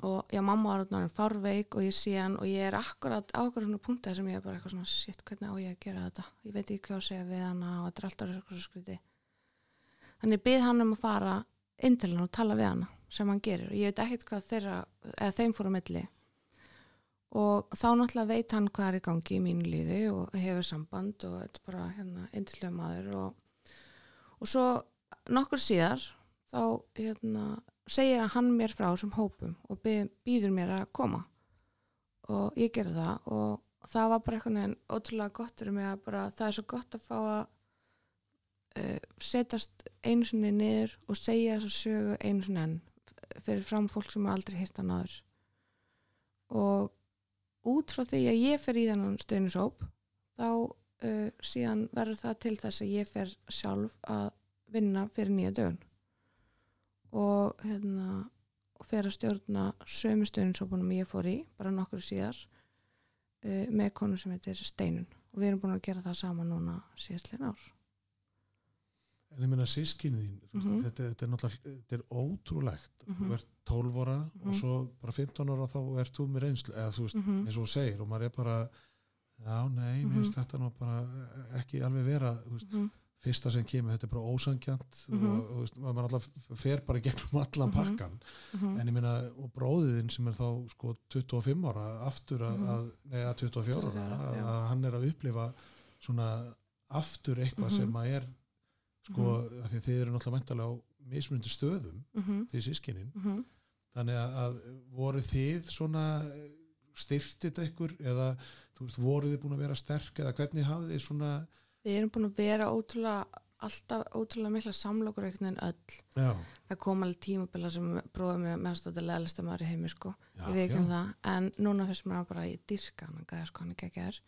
Speaker 2: Og já, mamma var þarna farveik og ég sé hann og ég er akkurat á okkur svona punkti þar sem ég er bara eitthvað svona shit, hvernig á ég að gera þetta? Ég veit ekki hvað að segja við hana og þetta er alltaf eitthvað svo skrýti þannig bið hann um að fara inn til hann og tala við hana sem hann gerir. Og ég veit ekkert hvað þeirra þeim fór á milli. Og þá náttúrulega veit hann hvað er í gangi í mínu lífi og hefur samband og þetta er bara hérna eindislega maður og, og svo nokkur síðar þá hérna, segir hann mér frá þessum hópum og býður mér að koma. Og ég gerði það og það var bara eitthvað neginn ótrúlega gott fyrir mig að bara það er svo gott að fá að uh, setjast einu sinni niður og segja þessa sögu einu sinni enn fyrir fram fólk sem er aldrei hýrt að náður og út frá því að ég fer í þennan stöðnusóp þá uh, síðan verður það til þess að ég fer sjálf að vinna fyrir nýja dögun og hérna og fer að stjórna sömu stöðnusópunum ég fór í, bara nokkur síðar uh, með konu sem heitir Steinun og við erum búin að gera það saman núna síðastlega ár
Speaker 1: en ég meina sískinni þín, mm
Speaker 2: Mhm.
Speaker 1: þetta, þetta er náttúrulega, þetta er ótrúlegt,
Speaker 2: Mhm.
Speaker 1: þú ert 12 ára og
Speaker 2: Mhm.
Speaker 1: svo bara 15 ára þá ert þú með reynslu, eða þú veist,
Speaker 2: -hmm.
Speaker 1: eins og þú segir og maður er bara, já, nei, mér
Speaker 2: Mhm.
Speaker 1: finnst þetta nú bara ekki alveg vera, veist,
Speaker 2: -hmm.
Speaker 1: fyrsta sem kemur, þetta er bara ósangjant
Speaker 2: Mhm.
Speaker 1: og, og veist, maður alltaf fer bara gegnum allan
Speaker 2: Mhm.
Speaker 1: pakkan
Speaker 2: -hmm.
Speaker 1: en ég meina, og bróðiðinn sem er þá sko 25 ára aftur að,
Speaker 2: Mhm.
Speaker 1: að neða 24 ára
Speaker 2: 24 ára,
Speaker 1: að, að hann er að upplifa svona aftur eitthvað
Speaker 2: Mhm.
Speaker 1: sem að er sko, af því að þið eru náttúrulega mæntalega á mismundi stöðum,
Speaker 2: -hmm.
Speaker 1: því sískinin
Speaker 2: -hmm.
Speaker 1: þannig að, að voru þið svona styrtið ykkur eða veist, voru þið búin að vera sterk eða hvernig hafið þið svona
Speaker 2: Við erum búin að vera ótrúlega alltaf ótrúlega mikla samlokur einhvern veginn öll.
Speaker 1: já,
Speaker 2: Það kom alveg tímabila sem bróðum með að leðalista maður í heimi sko.
Speaker 1: já,
Speaker 2: Ég veit ekki um það. En núna fyrst mér bara í dyrka hann gæði sko hann ekki ekki er.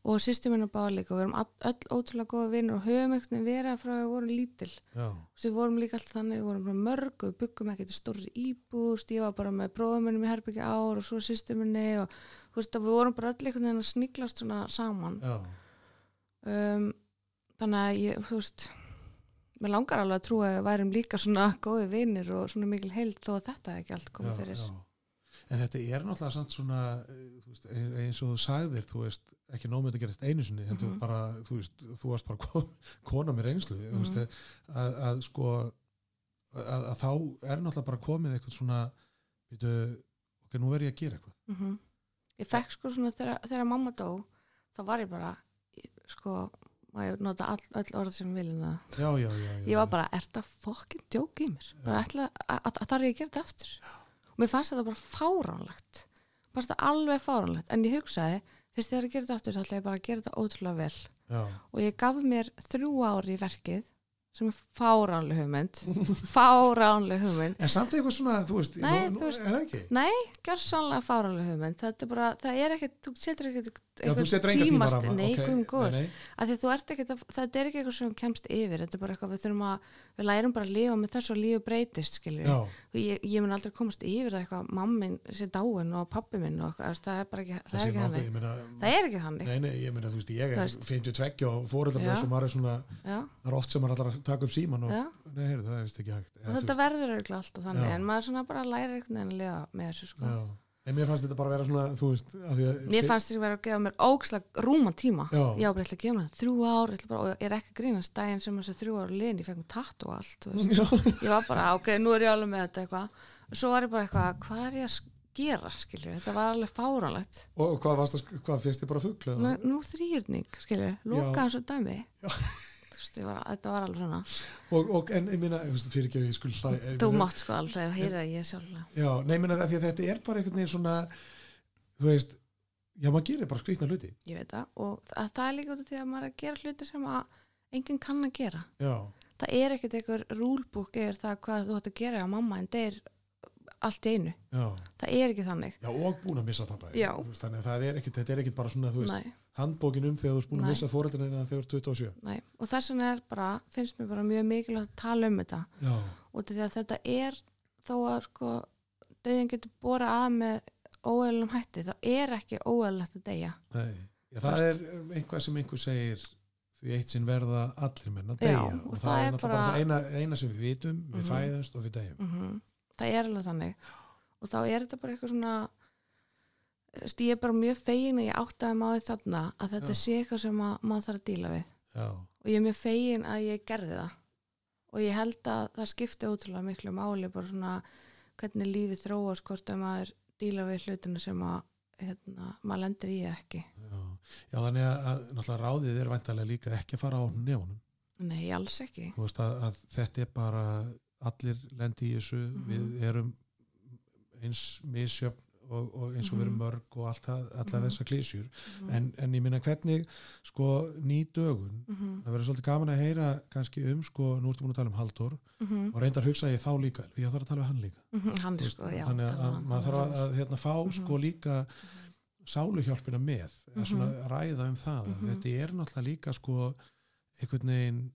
Speaker 2: Og sýstum báða líka og við erum öll ótrúlega góða vinnur og höfum einhvern veginn verið frá að við vorum lítil.
Speaker 1: já,
Speaker 2: Svo við vorum líka alltaf þannig, við vorum mörg og við byggum stóri íbúst, ég var bara með bróðuminnum í herbyggja ár og svo sýstuminni og þú veist við vorum bara öll einhvern veginn að sníklast svona saman. um, þannig að ég, þú veist mér langar alveg að trúa að við værum líka svona góði vinir og svona mikil heild þó að þetta er ekki allt komið
Speaker 1: já,
Speaker 2: fyrir
Speaker 1: já. En þetta er náttúrulega samt svona eh, veist, ein- eins og þú sagðir þú veist, ekki nómið að gerast einu sinni heldur
Speaker 2: Mhm.
Speaker 1: bara, þú veist, þú varst bara kon, [laughs] kona með reynslu mm
Speaker 2: Mhm.
Speaker 1: veist, að, að sko að, að þá er náttúrulega bara komið eitthvað svona veitu, ok, nú verð ég að gera eitthvað.
Speaker 2: Mm ég fekk sko svona þegar, þegar mamma dó þá var ég bara sko, má ég nota all, öll orð sem viljum það?
Speaker 1: Já, já, já, já.
Speaker 2: Ég var bara, er þetta fokkin djók í mér? Bara ætla, að, að, að þarf ég að gera þetta aftur? Og mér fannst þetta bara fáránlegt. Fannst það alveg fáranlegt en ég hugsaði, fyrst þegar ég gera þetta aftur þá ætla ég bara að gera þetta ótrúlega vel.
Speaker 1: Já,
Speaker 2: og ég gaf mér þrjú ári í verkið sem er fáránleg hugmynd. [laughs] Fáránleg hugmynd.
Speaker 1: En samt eitthvað svona, þú veist,
Speaker 2: Nei,
Speaker 1: nú,
Speaker 2: þú veist-
Speaker 1: er það ekki?
Speaker 2: Nei, gjör sannlega fáránleg hugmynd. Þetta er bara, það er ekkert, þú setur ekkert
Speaker 1: Já, þú setur enga tíma
Speaker 2: tímast, nei,
Speaker 1: ok,
Speaker 2: guðum góður. að að, þetta er ekki eitthvað sem kemst yfir, þetta er bara eitthvað við þurfum að við lærum bara að lifa með þessu og lífu breytist ég, ég mun aldrei komast yfir það eitthvað. Mammin sé dáin og pappi minn og eitthvað, það er bara ekki, það
Speaker 1: það
Speaker 2: er ekki
Speaker 1: meina
Speaker 2: það er ekki þannig,
Speaker 1: nei, nei, ég meina, þú veist, ég er
Speaker 2: veist.
Speaker 1: 52 og og maður er svona, það er oft sem maður allar að taka upp síman og, nei, heyrðu, það er vist ekki hægt.
Speaker 2: Þetta verður auðvitað alltaf þannig en maður svona bara lærir einhvern veginn að lifa með þessu sko.
Speaker 1: Já, en mér fannst þetta bara að vera svona, þú veist, að því að
Speaker 2: mér fannst þess að vera að gefa mér ógslag rúman tíma
Speaker 1: Já.
Speaker 2: ég var bara ætla að gefa mér það, þrjú ár bara, og ég er ekki að grínast daginn sem þessu þrjú ár liðin, ég fekk mér tattu og allt þú veist.
Speaker 1: Já,
Speaker 2: ég var bara, ok, nú er ég alveg með þetta eitthvað og svo var ég bara eitthvað, hvað er ég að gera skilju, þetta var alveg fáránlegt
Speaker 1: og hvað varst það, hvað fyrst þið bara fugglu?
Speaker 2: nú, nú þrýrning, skilju, loka
Speaker 1: Já.
Speaker 2: þessu dæmi
Speaker 1: Já.
Speaker 2: þú veist, var, þetta var alveg svona.
Speaker 1: Og, og en, ég veist, fyrir ekki að ég skul hlæ
Speaker 2: þú mátt sko alveg að heyra ég sjálflega
Speaker 1: Já, nei, meina það, því að þetta er bara einhvern veginn svona, þú veist, já, maður gerir bara skrýtna hluti.
Speaker 2: ég veit það, og að það er líka út af því að maður er að gera hluti sem að enginn kann að gera.
Speaker 1: Já,
Speaker 2: það er ekkert einhver rúlbúk eða það hvað þú ætti að gera að mamma en deyr allt einu,
Speaker 1: já,
Speaker 2: það er ekki þannig.
Speaker 1: Já, og búin að missa pappa. Þannig að það er þetta er ekkit bara svona, þú veist,
Speaker 2: nei,
Speaker 1: handbókin um þegar þú ert búin að missa fóreldrina þegar þú ert 27.
Speaker 2: nei, og þess vegna er bara finnst mér bara mjög mikilvægt að tala um þetta.
Speaker 1: Já,
Speaker 2: að þetta er þó að sko döðin getur bora að með óeðlum hætti, þá er ekki óeðlegt að deyja.
Speaker 1: Já, það er einhvað sem einhver segir því eitt sinn verða allir menn að
Speaker 2: Já,
Speaker 1: deyja.
Speaker 2: og
Speaker 1: og
Speaker 2: það
Speaker 1: það
Speaker 2: er
Speaker 1: náttúrulega bara
Speaker 2: bara-
Speaker 1: eina, eina sem við vitum, við
Speaker 2: Mhm.
Speaker 1: fæðumst og við deyjum.
Speaker 2: mm það er alveg þannig. Og þá er þetta bara eitthvað svona veist, ég er bara mjög fegin að ég áttaði máið þarna að þetta
Speaker 1: Já.
Speaker 2: sé eitthvað sem að, maður þarf að díla við
Speaker 1: Já,
Speaker 2: og ég er mjög fegin að ég gerði það og ég held að það skipti ótrúlega miklu máli bara svona hvernig lífið þróast hvort að maður díla við hlutuna sem að hérna, maður lendir í ekki
Speaker 1: já, já, þannig að, náttúrulega ráðið er væntalega líka ekki að fara á nefunum.
Speaker 2: nei, alls ekki
Speaker 1: þú veist að, að þetta er bara allir lendi í þessu
Speaker 2: Mhm.
Speaker 1: við erum eins misjöfn og, og eins og erum
Speaker 2: Mhm.
Speaker 1: mörg og allt það, allar
Speaker 2: Mhm.
Speaker 1: þessar klísjur
Speaker 2: mm
Speaker 1: en, en ég minna hvernig sko ný dögun
Speaker 2: -hmm.
Speaker 1: það verður svolítið gaman að heyra kannski um sko, nú ertu búin að tala um Halldór
Speaker 2: Mm
Speaker 1: og reyndar hugsa ég þá líka, ég þarf að tala um hann líka
Speaker 2: hann
Speaker 1: veist,
Speaker 2: sko, já
Speaker 1: þannig að, að maður þarf að, að hérna, fá
Speaker 2: Mhm.
Speaker 1: sko líka sáluhjálpina með að svona
Speaker 2: Mhm.
Speaker 1: ræða um það mm
Speaker 2: Mhm.
Speaker 1: þetta er náttúrulega líka sko einhvern veginn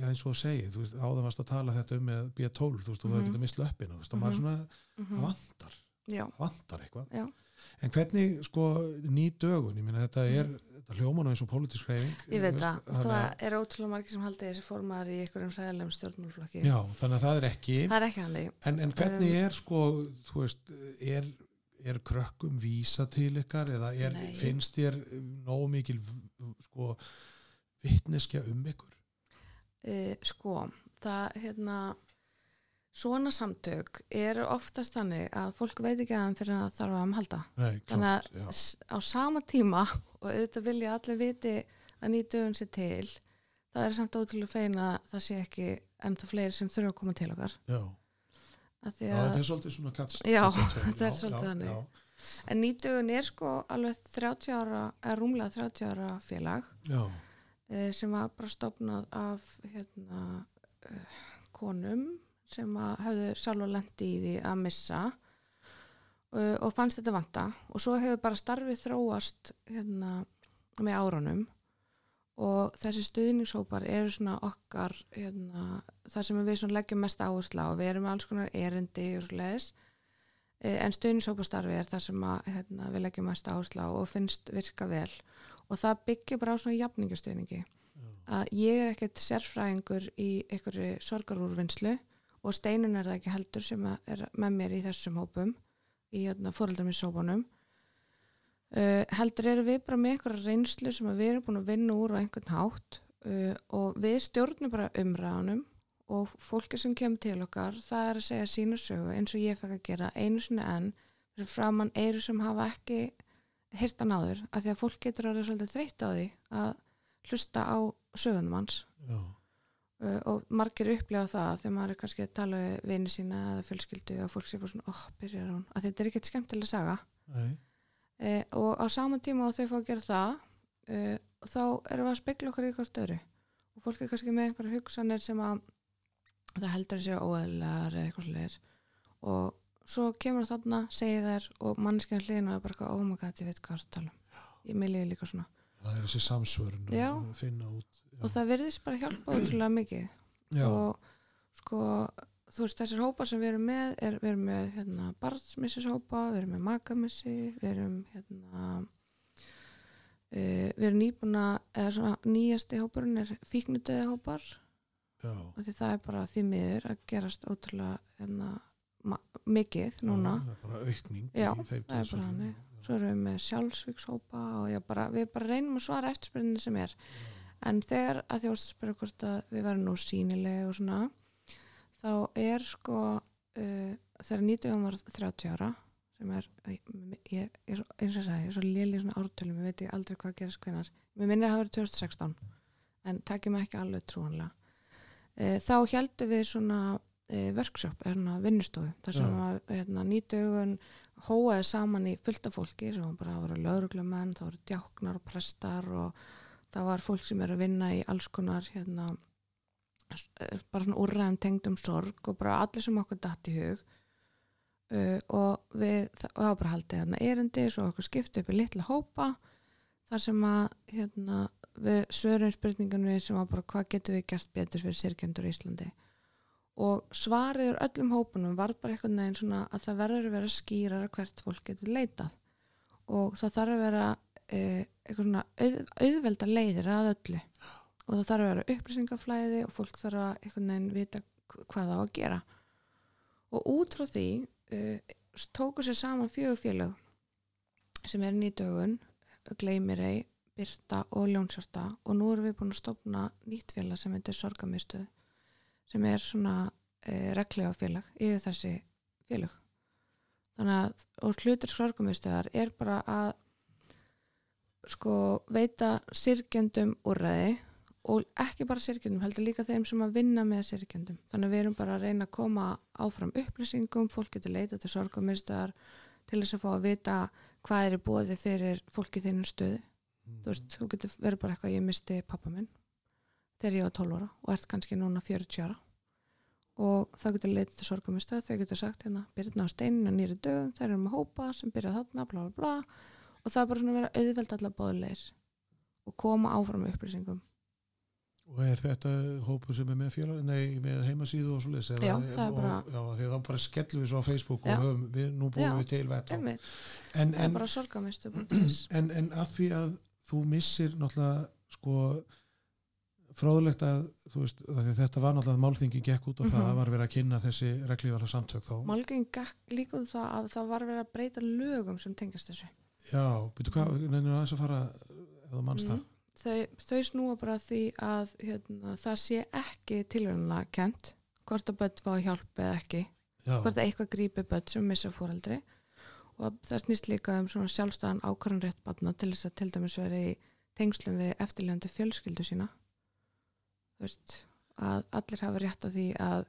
Speaker 1: ja, eins og að segja, þú veist, áðan varst að tala þetta um með B12, þú veist, og það
Speaker 2: Mhm.
Speaker 1: getur mist löppina, þú veist, og maður
Speaker 2: Mhm.
Speaker 1: svona
Speaker 2: Mhm.
Speaker 1: það vantar,
Speaker 2: já,
Speaker 1: vantar eitthvað.
Speaker 2: Já.
Speaker 1: en hvernig, sko, ný dögun? Ég meina, þetta er, þetta hljóman eins og pólitísk hreyfing
Speaker 2: Mhm. ég veit það. og það
Speaker 1: að-
Speaker 2: er ótrúlega margir sem haldi þessi formar í einhverjum hræðilegum stjórnmálflokki
Speaker 1: já, þannig að það er ekki
Speaker 2: það er ekki
Speaker 1: en, en hvernig
Speaker 2: Um,
Speaker 1: er, sko, þú veist er, er krökkum vísa til ykkar eða er, finnst þér nóg mikil sko, vittneskja um ykkur?
Speaker 2: Uh, sko, það hérna svona samtök eru oftast þannig að fólk veit ekki að hann fyrir að þarf að hann halda
Speaker 1: Nei,
Speaker 2: þannig
Speaker 1: já.
Speaker 2: að s- á sama tíma og auðvitað vilja allir viti að nýtögun sér til það er samt ótrúlega fein að það sé ekki ennþá fleiri sem þurfa að koma til okkar
Speaker 1: Já.
Speaker 2: því
Speaker 1: Já,
Speaker 2: að
Speaker 1: þetta er svolítið svona kats,
Speaker 2: Já, [laughs] þetta er
Speaker 1: já,
Speaker 2: svolítið
Speaker 1: já,
Speaker 2: þannig.
Speaker 1: já,
Speaker 2: en nýtögun er sko alveg 30 ára, eða rúmlega 30 ára félag
Speaker 1: já,
Speaker 2: eh, sem var bara stopnað af hérna, uh, konum sem að höfðu sjálfa lendi í því að missa uh, og fannst þetta vanta. Og svo hefur bara starfið þróast hérna, með árunum. Og þessi stuðningshópar eru svona okkar hérna, það sem við leggjum mest áherslu á. Við erum með alls konar erindi og svo leiðis en stuðningshópastarfi er það sem að, hérna, við leggjum mest áherslu á og finnst virka vel. Og það byggir bara á svona jafningastuðningi að ég er ekkert sérfræðingur í einhverju sorgarúrvinnslu og steinin er það ekki heldur sem að er með mér í þessum hópum í hérna, fóreldarminnshópunum uh, heldur eru við bara með einhverja reynslu sem að við erum búin að vinna úr á einhvern hátt uh, og við stjórnum bara umræðanum og fólki sem kemur til okkar það er að segja sína sögu eins og ég fekk að gera einu sinni enn fyrir framann eiru sem hafa ekki hirtan áður af því að fólk getur orðið svolítið þreytt á því að hlusta á sögunum hans.
Speaker 1: Já,
Speaker 2: og margir upplega það þegar maður er kannski að tala við vini sína eða fjölskyldu og fólk sé bara svona, óh, byrjar hún að þetta er ekkert skemmtilega saga
Speaker 1: Nei.
Speaker 2: uh, og á sama tíma og þau fá að gera það uh, þá erum við að spekla okkur í hvort öru og fólk er kannski með einhverja hugsanir sem að það heldur að séu óeðlar eða eitthvað slir og svo kemur það þarna, segir þær og mannskjæðan hliðinu er bara eitthvað, oh my god, ég veit hvað það er að tala um svona
Speaker 1: það er þessi samsvörun
Speaker 2: Já.
Speaker 1: að finna út já.
Speaker 2: Og það virðist bara hjálpa ótrúlega mikið.
Speaker 1: Já,
Speaker 2: og sko þú veist þessir hópar sem við erum með er, við erum með hérna barnsmissishópa við erum með makamissi við erum hérna uh, við erum nýbúna eða svona nýjasti hópurinn er fíknudöði hópar.
Speaker 1: Já,
Speaker 2: og því það er bara því miður að gerast ótrúlega hérna, mikið núna.
Speaker 1: Já, það er bara aukning
Speaker 2: Já, það er bara þannig. svo erum við með sjálfsvíkshópa og já, bara, við bara reynum að svara eftirspyrninni sem er en þegar að að spyrja hvort að við varum nú sínileg og svona þá er sko uh, þegar nýtugum var 30 ára sem er, ég, svo- eins og sagði, ég er svo léli svona ártölum, ég veit ég aldrei hvað gerist hvenar mér minnir að það verið 2016 en takk mig ekki alveg trúanlega uh, þá heldum við svona uh, workshop, er svona vinnustofu þar sem
Speaker 1: Já.
Speaker 2: að hérna, nýtugun hóaði saman í fullta fólki sem bara vera lauruglumenn, það voru djáknar og prestar og það var fólk sem er að vinna í alls konar hérna, eh, bara svona úrræðum tengdum sorg og bara allir sem okkur datt í hug. Uh, og við, það, var bara haldið hérna erindi svo okkur skipti upp í litla hópa þar sem að hérna, við svörum spurningunni sem var bara hvað getum við gert betur fyrir sirkjendur í Íslandi? Og svarið úr öllum hópunum var bara eitthvað neginn svona að það verður að vera skýrar hvert fólk getur leitað. Og það þarf að vera eitthvað svona auð, auðvelda leiðir að öllu. Og það þarf að vera upplýsingaflæði og fólk þarf að eitthvað neginn vita hv- hvað það á að gera. Og út frá því uh, tóku sér saman fjögur félög sem er nýtögun Gleimirei, Birta og Ljónsarta og nú erum við búin að stopna nýtt félag sem heitir Sorgamistuð sem er svona e, reglega félag yfir þessi félag þannig að hlutur sorgamistuðar er bara að sko veita sirkjendum úrræði og ekki bara sirkjendum, heldur líka þeim sem að vinna með sirkjendum. Þannig við erum bara að reyna að koma áfram upplýsingum, fólk getur leita til sorgamistuðar til þess að fá að vita hvað er í bóði fyrir fólki þínum stöðu.
Speaker 1: Mm.
Speaker 2: Þú veist, þú getur verið bara eitthvað, ég misti pappa minn þegar ég var 12 ára og ert kannski núna 40 ára og það getur leitið til sorgamistöð, þau getur sagt hérna byrjum á steininu nýri dögum, þær eru með hópa sem byrja þarna, bla bla bla og það er bara svona að vera auðveld allar bóðleir og koma áfram upplýsingum
Speaker 1: Og er þetta hópu sem er með félag, nei, með heimasíðu og svo leys?
Speaker 2: Já, það er bara-
Speaker 1: Já, því að þá bara skellum við svo á Facebook
Speaker 2: Já.
Speaker 1: og höfum, við, nú búum
Speaker 2: Já,
Speaker 1: við til
Speaker 2: Einmitt.
Speaker 1: en,
Speaker 2: það er
Speaker 1: en,
Speaker 2: bara sorgamistöð [clears throat]
Speaker 1: en, en að því að þú missir náttúrulega sko fróðulegt að, þú veist, að að þetta var náttúrulega málþingi gekk út og það
Speaker 2: Mhm.
Speaker 1: var verið að kynna þessi reglífala samtök þá.
Speaker 2: Málgeng líka um það að það var verið að breyta lögum sem tengast þessu
Speaker 1: Já, byrju hvað, nefnir aðeins að fara eða mannst það?
Speaker 2: Mm. þau, þau snúa bara því að hérna, það sé ekki tilvæmlega kent hvort að börn fá hjálp eða ekki
Speaker 1: Já,
Speaker 2: hvort að eitthvað grípi börn sem missa fóreldri og það snýst líka um svona sjálfstæðan ákvarðan rétt barna til þess að til dæmis vera í tengslum við eftirlegandi fjölskyldu sína þú veist að allir hafa rétt á því að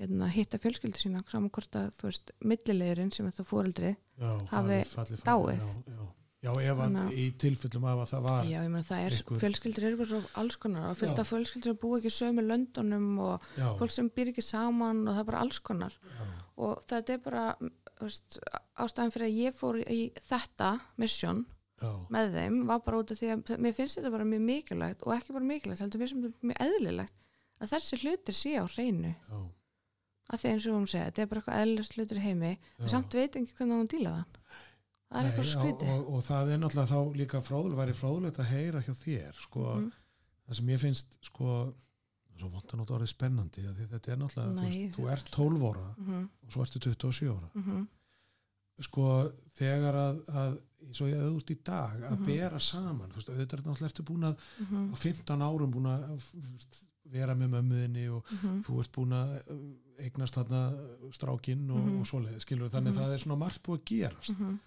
Speaker 2: hérna, hitta fjölskyldu sína saman hvort að þú veist millilegurinn sem er það fóreldri
Speaker 1: já,
Speaker 2: hafi
Speaker 1: fallið,
Speaker 2: dáið.
Speaker 1: Já, já. já ef að í tilfellum af að það var
Speaker 2: Já, ég meina það er,
Speaker 1: Einhver-
Speaker 2: fjölskyldur eru bara alls konar og af fjölskyldur sem búa ekki sömu löndunum og fólk sem býr ekki saman og það er bara alls konar. Og þetta er bara veist, ástæðan fyrir að ég fór í þetta mission
Speaker 1: já,
Speaker 2: með þeim var bara út af því að mér finnst þetta bara mjög mikilvægt og ekki bara mikilvægt, heldur mér sem þetta mjög eðlilegt að þessi hlutir sé á hreinu.
Speaker 1: Já,
Speaker 2: að því eins og hún segja, þetta er bara eitthvað eðlilegt hlutur heimi en samt veit ekki hvernig hún díla þann það er eitthvað
Speaker 1: já,
Speaker 2: skrítið.
Speaker 1: og, og það er náttúrulega þá líka fróðulegt, væri fróðulegt að heyra hjá þér sko,
Speaker 2: Mhm.
Speaker 1: það sem ég finnst sko, svo vondt að nota orðið spennandi þetta er náttúrulega, þú,
Speaker 2: Nei.
Speaker 1: veist, þú ert 12 ára
Speaker 2: mm -hmm,
Speaker 1: og svo ertu 27 ára.
Speaker 2: Mm -hmm,
Speaker 1: sko, þegar að, að svo ég út í dag, að
Speaker 2: Mhm.
Speaker 1: bera saman þú veist, auðvitað er náttúrulega ertu búin að
Speaker 2: mm
Speaker 1: á 15 árum búin að þú vera með mömmuðinni og
Speaker 2: -hmm,
Speaker 1: þú ert búin að eignast þarna strákinn og,
Speaker 2: Mhm.
Speaker 1: og svoleið, skilur þannig
Speaker 2: Mhm.
Speaker 1: það er svona margt búið að gerast
Speaker 2: -hmm,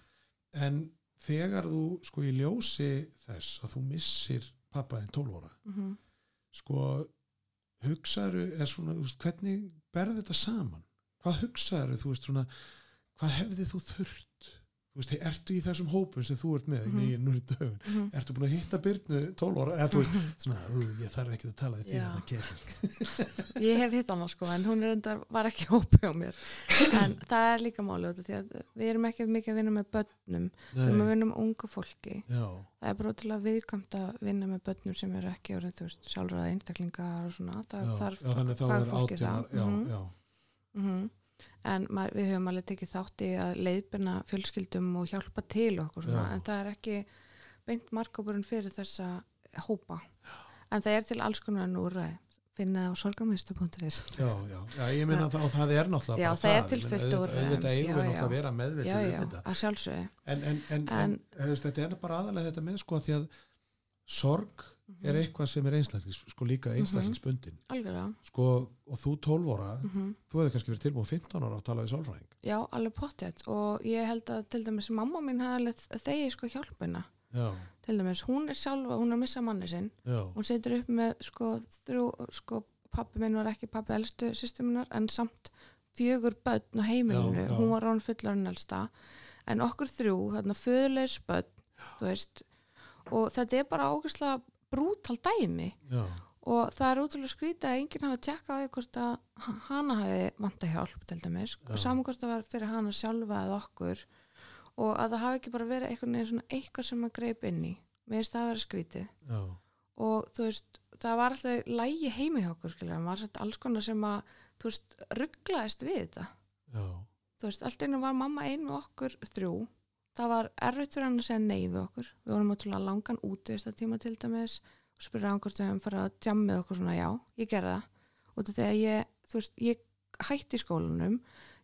Speaker 1: en þegar þú sko í ljósi þess að þú missir pappaðin 12 ára
Speaker 2: -hmm.
Speaker 1: sko hugsaðu, er svona, hvernig berði þetta saman? Hvað hugsaðu, þú veist, svona, hvað hefði þú þurft? Þú veist, ertu í þessum hópum sem þú ert með
Speaker 2: Mhm.
Speaker 1: í nú í döfun?
Speaker 2: Mhm.
Speaker 1: Ertu búin að hitta Byrnu 12 ára? Eða þú veist, svona, "Ú, ég þarf ekki að tala því
Speaker 2: Já.
Speaker 1: þetta kemur. [laughs]
Speaker 2: Ég hef hitt hana sko en hún er undar, var ekki hópi á mér en það er líka máli út af því að við erum ekki mikið að vinna með börnum við erum að vinna með ungu fólki
Speaker 1: Já,
Speaker 2: það er bara að viðkamt að vinna með börnum sem eru ekki orðin þú veist sjálfræða einstaklingar og svona það
Speaker 1: já,
Speaker 2: þarf
Speaker 1: já, þannig þá
Speaker 2: fagfólki það.
Speaker 1: já,
Speaker 2: Mhm.
Speaker 1: Já,
Speaker 2: mm en við höfum alveg tekið þátt í að leiðbyrna fjölskyldum og hjálpa til okkur svona
Speaker 1: Já.
Speaker 2: en það er ekki beint markópurinn fyrir þessa hópa en það er til alls konar núræði finna á sorgamöstu.is
Speaker 1: já, já, já, ég meina það, og það er náttúrulega
Speaker 2: Já, það er til fullt úrræðum.
Speaker 1: Auðvitað eigum
Speaker 2: Já,
Speaker 1: við
Speaker 2: já.
Speaker 1: náttúrulega að vera meðvitið
Speaker 2: já,
Speaker 1: um
Speaker 2: já,
Speaker 1: þetta.
Speaker 2: að sjálfsögðu
Speaker 1: En, en, en, en, þetta er bara aðalega þetta með sko því að sorg er eitthvað sem er einstaklings, sko líka einstaklingsbundin
Speaker 2: algjörlega.
Speaker 1: Sko, og þú 12 ára
Speaker 2: mm
Speaker 1: þú hefði kannski verið tilbúin 15 ára að tala við sálfræðing.
Speaker 2: Já, alveg pottjætt og ég held að til dæmis mamma mín þegi sko hjálpina.
Speaker 1: Já,
Speaker 2: til dæmis, hún er sjálfa, hún er að missa manni sinn.
Speaker 1: Já,
Speaker 2: hún situr upp með sko þrjú, sko pappi minn var ekki pappi elstu sýstuminnar en samt fjögur börn á heimilinu, hún var án fullarinn elsta. En okkur þrjú, þarna föðulegs börn, þú veist og þetta er bara ógeðslega brútal dæmi.
Speaker 1: Já,
Speaker 2: og það er útrúlega skrítið að enginn hafa tjekka á því hvort að hana hafi vanta hjálp til dæmis.
Speaker 1: Já.
Speaker 2: og saman hvort það var fyrir hana sjálfa eða okkur. Og að það hafi ekki bara verið eitthvað, eitthvað sem að greip inn í. Mér finnst það að vera skrítið
Speaker 1: já,
Speaker 2: og þú veist, það var alltaf lægi heimi hjá okkur, skilja, það var sett alls konar sem að, þú veist, rugglaðist við þetta.
Speaker 1: Já,
Speaker 2: þú veist, allt einu var mamma ein með okkur þrjú það var erfitt fyrir hann að segja nei við okkur. Við vorum ótrúlega langan útvist að tíma til dæmis og spyrja hann hvort við höfum farið að djammið okkur svona, já, ég gerði það. Því að ég, þú veist, ég hætti skólanum,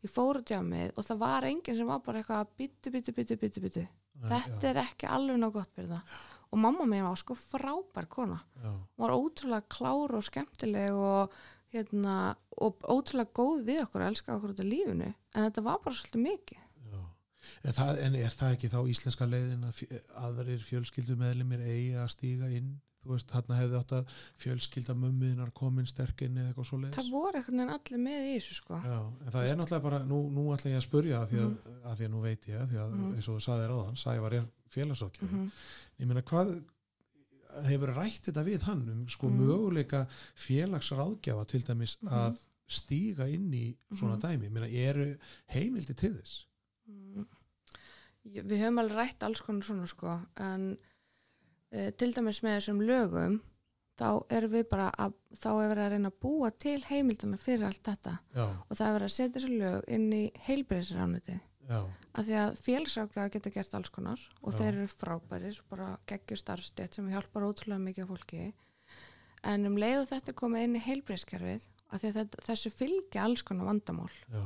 Speaker 2: ég fór á djammið og það var enginn sem var bara eitthvað byttu, byttu, byttu, byttu, byttu þetta er ekki alveg ná gott fyrir það og mamma mín var sko frábær kona.
Speaker 1: Já,
Speaker 2: hún var ótrúlega klár og skemmtileg og, hérna, og ótrúlega góð við okkur og elska okkur út af lífinu. En þetta var bara svolítið mikið.
Speaker 1: já. En, það, en er það ekki þá íslenska leiðin að aðrir fjölskyldumeðlimir eigi að stíga inn þú veist, þarna hefði átt að fjölskylda mömmuðinar komin sterkinn eða eitthvað svo
Speaker 2: það voru einhvern veginn allir með í þessu sko
Speaker 1: Já, en það er náttúrulega bara, nú, nú ætla ég að spurja að því að, að því að nú veit ég að því að
Speaker 2: Mhm.
Speaker 1: eins og þú saði ráðan, Sævar er félagsákjafi
Speaker 2: Mhm.
Speaker 1: ég meina hvað hefur rætt þetta við hann um sko
Speaker 2: Mhm.
Speaker 1: möguleika félagsráðgjafa til dæmis
Speaker 2: Mhm.
Speaker 1: að stíga inn í svona
Speaker 2: Mhm.
Speaker 1: dæmi, ég meina eru heimildi til þess?
Speaker 2: Við höfum alveg rætt alls konar svona sko en e, til dæmis með þessum lögum þá erum við bara að þá er verið að reyna að búa til heimildana fyrir allt þetta.
Speaker 1: Já,
Speaker 2: og það er verið að setja þessu lög inn í heilbreyðsrániti að því að félagsrákjaða geta gert alls konar og
Speaker 1: Já.
Speaker 2: þeir eru frábærir, bara geggjur starfstætt sem hjálpar ótrúlega mikið af fólki. En um leið og þetta komið inn í heilbreyðskerfið að því að þetta, þessu fylgja alls konar vandamál.
Speaker 1: Já,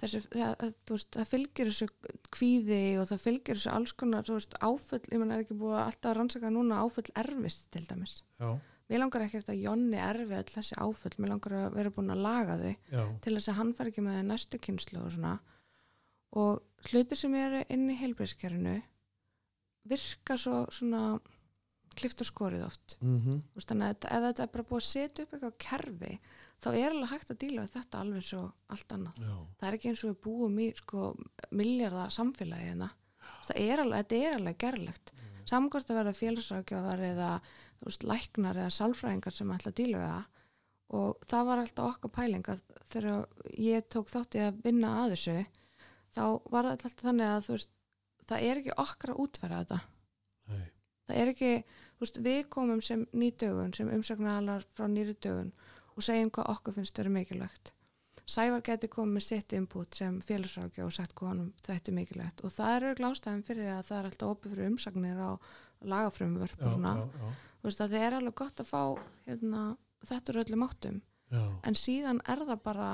Speaker 2: þessu, það, veist, það fylgir þessu kvíði og það fylgir þessu alls konar veist, áfull, ég menn er ekki búið alltaf að rannsaka núna áfull erfist til dæmis?
Speaker 1: Já,
Speaker 2: mér langar ekkert að Jonni erfi all þessi áfull, mér langar að vera búin að laga þau
Speaker 1: já,
Speaker 2: til þess að hann fær ekki með næstu kynslu og svona. Og hlutir sem eru inn í heilbreyðskerfinu virka svo svona klift og skorið oft.
Speaker 1: Mhm,
Speaker 2: Þú veist, þannig að ef þetta er bara búið að setja upp eitthvað kerfi þá er alveg hægt að díla við þetta alveg svo allt annað.
Speaker 1: Já,
Speaker 2: það er ekki eins og við búum í sko, miljardar samfélagi hérna. Það er alveg, þetta er alveg gerlegt. Mm. samkvæmst að verða félagsrákjafar eða veist, læknar eða sálfræðingar sem ætla að díla við það. Og það var alltaf okkar pæling að þegar ég tók þátt í að vinna að þessu þá var alltaf þannig að veist, það er ekki okkar að útfæra þetta.
Speaker 1: Nei,
Speaker 2: það er ekki, veist, við komum sem nýdögun, sem umsagnalar frá nýri dögun og segjum hvað okkur finnst verið mikilvægt. Sævar geti komið með sitt input sem félagsrákja og sagt hvað honum þetta er mikilvægt og það eru glástæðin fyrir að það er alltaf opið fyrir umsagnir á lagafrumvörp
Speaker 1: já,
Speaker 2: og svona.
Speaker 1: já, já,
Speaker 2: Þú veist að það er alveg gott að fá hérna, þetta er öllum áttum
Speaker 1: já,
Speaker 2: en síðan er það bara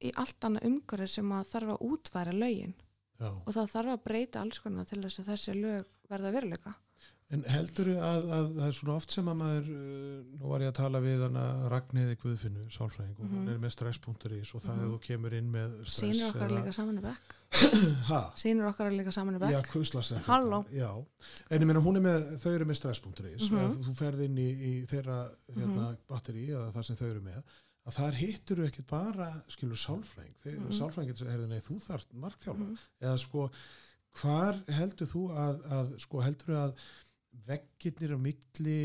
Speaker 2: í allt annað umhverfi sem að þarf að útværa lögin
Speaker 1: já.
Speaker 2: og það þarf að breyta alls konar til þess að þessi lög verða veruleika.
Speaker 1: En heldur að, að það er svona oft sem að maður, uh, nú var ég að tala við hana Ragnhiði Guðfinnu, sálfræðing og hún
Speaker 2: Mhm.
Speaker 1: er með stress.is og það
Speaker 2: Mhm.
Speaker 1: ef þú kemur inn með stress
Speaker 2: sínur okkar líka saman í bekk [clears throat]
Speaker 1: Ha?
Speaker 2: sínur okkar líka saman í bekk
Speaker 1: Já, kuslas
Speaker 2: Halló.
Speaker 1: Já, en ég meina hún er með, þau eru með stress.is
Speaker 2: Mhm.
Speaker 1: ef þú ferð inn í, í þeirra hérna, batteri eða það sem þau eru með að þar hittur þú ekkert bara skilur sálfræðing, þegar
Speaker 2: Mhm.
Speaker 1: sálfræðing getur hefði nei, þú þarf markþjálfa
Speaker 2: Mhm.
Speaker 1: eða sko, hvar heldur þú að, að sko, heldur þú að veggirnir á milli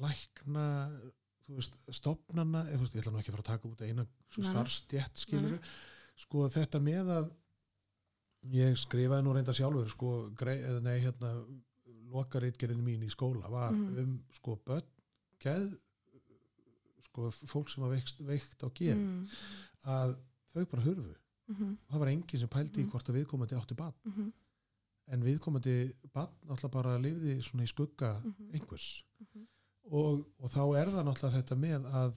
Speaker 1: lækna veist, stopnana eða, veist, ég ætla nú ekki að fara að taka út eina
Speaker 2: Nei, nei.
Speaker 1: starfstjett skilur sko þetta með að ég skrifaði nú reynda sjálfur sko, grei, nei hérna lokaritgerinn mín í skóla var
Speaker 2: Mhm.
Speaker 1: um sko börn geð sko fólk sem var veikt, veikt á geð
Speaker 2: mm.
Speaker 1: að þau bara hurfu
Speaker 2: Mhm.
Speaker 1: það var enginn sem pældi í
Speaker 2: Mhm.
Speaker 1: hvort að viðkomandi átti bann
Speaker 2: Mhm.
Speaker 1: En viðkomandi bann náttúrulega bara lifði svona í skugga
Speaker 2: Mhm.
Speaker 1: einhvers
Speaker 2: Mhm.
Speaker 1: og, og þá er það náttúrulega þetta með að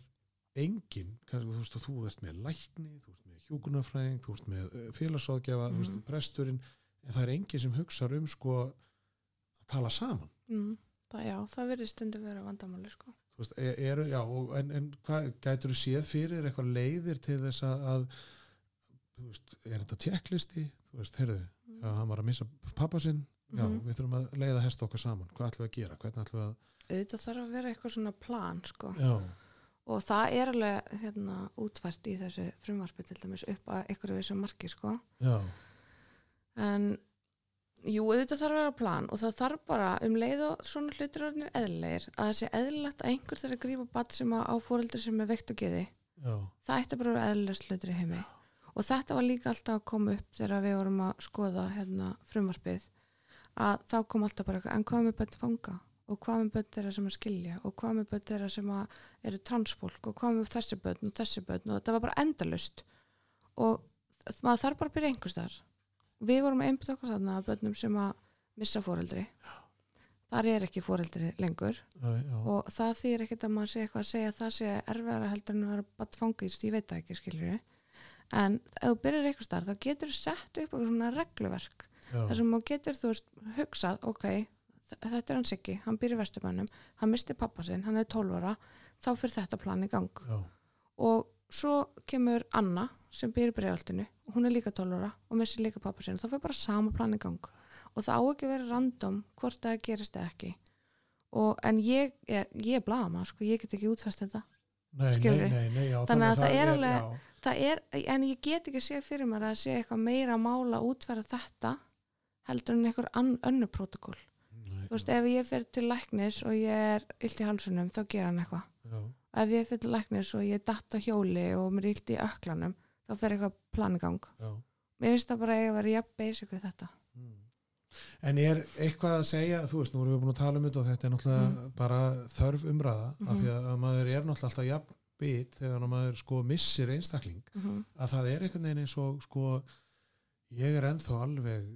Speaker 1: enginn, kannski þú veist að þú ert með lækni, þú ert með hjúkunarfræðing þú ert með eh, félagsráðgjafa, þú veist,
Speaker 2: Mhm.
Speaker 1: presturinn en það er enginn sem hugsar um sko að tala saman
Speaker 2: Mm. það, já, það verður stundu vera vandamáli sko.
Speaker 1: Veist, e- eru, já, og, en, en hvað gætur þú séð fyrir eitthvað leiðir til þess að, að þú veist, er þetta tjekklisti þú veist, heyrðu,
Speaker 2: Mm.
Speaker 1: Já, hann var að missa pappa sinn, já,
Speaker 2: Mhm.
Speaker 1: við þurfum að leiða hesta okkar saman, hvað ætlum við að gera, hvernig ætlum við að
Speaker 2: auðvitað þarf að vera eitthvað svona plan sko.
Speaker 1: já,
Speaker 2: og það er alveg hérna, útvært í þessu frumvarpi til dæmis upp að einhverju vissu marki sko.
Speaker 1: já,
Speaker 2: en jú, auðvitað þarf að vera plan og það þarf bara um leið og svona hlutir orðinir eðlilegir að það sé eðlilegt að einhver þarf að grípa bat sem á fóreldri sem er veikt og geði.
Speaker 1: Já,
Speaker 2: það ætti bara að vera eðlilegst hlutir í heimi og þetta var líka alltaf að koma upp þegar við vorum að skoða hérna, frumvarpið að þá kom alltaf bara eitthvað en hvað með börn fanga? Og hvað með börn þeirra sem að skilja? Og hvað með börn þeirra sem að eru transfólk og hvað með þessi börn og þessi börn? Og þetta var bara endalust og maður þarf bara að byrja einhvers þar við vorum að einbytta okkur þarna að börnum sem að missa fóreldri þar er ekki fóreldri lengur.
Speaker 1: Já, já,
Speaker 2: og það þýr ekkert að maður sé eitthvað að segja að það sé erfiðara heldur en að vera bara fangist, ég veit það ekki skilur en ef þú byrjar eitthvað starf þá getur þú sett upp svona regluverk
Speaker 1: já,
Speaker 2: þar sem þú getur þú veist hugsað, ok, þetta er hans ekki hann býr í Vesturbænum, hann misti pappa sinn hann er 12 ára, þá fyrir þetta plan í gang.
Speaker 1: Já,
Speaker 2: og svo kemur Anna sem í bregaldinu hún er líka 12 ára og missi líka pappa sinn, þá fyrir bara sama plan í gang. Og það á ekki vera random hvort það gerist eða ekki. Og, en ég, ég, ég er blaðama sko, ég get ekki útfæst þetta.
Speaker 1: Nei, nei, nei, já,
Speaker 2: Þannig að það er alveg- það er, en ég get ekki séð fyrir mér að sé eitthvað meira mála að útfæra þetta heldur en einhver önnu protokól
Speaker 1: nei,
Speaker 2: þú veist, ef ég fer til læknis og ég er illt í halsunum, þá gera hann eitthvað. Ef ég fer til læknis og ég er datt á hjóli og mér er illt í öklanum þá fer eitthvað plan í gang
Speaker 1: já.
Speaker 2: Mér finnst það bara að að vera jafn basic við þetta.
Speaker 1: Mm. En er eitthvað að segja, þú veist, nú erum við búin að tala um þetta og þetta er náttúrulega bara þörf umræða af
Speaker 2: Mhm.
Speaker 1: því að maður er náttúrulega alltaf jafn bit þegar maður sko missir einstakling
Speaker 2: mm -hmm.
Speaker 1: að það er einhvern veginn eins og sko ég er ennþá alveg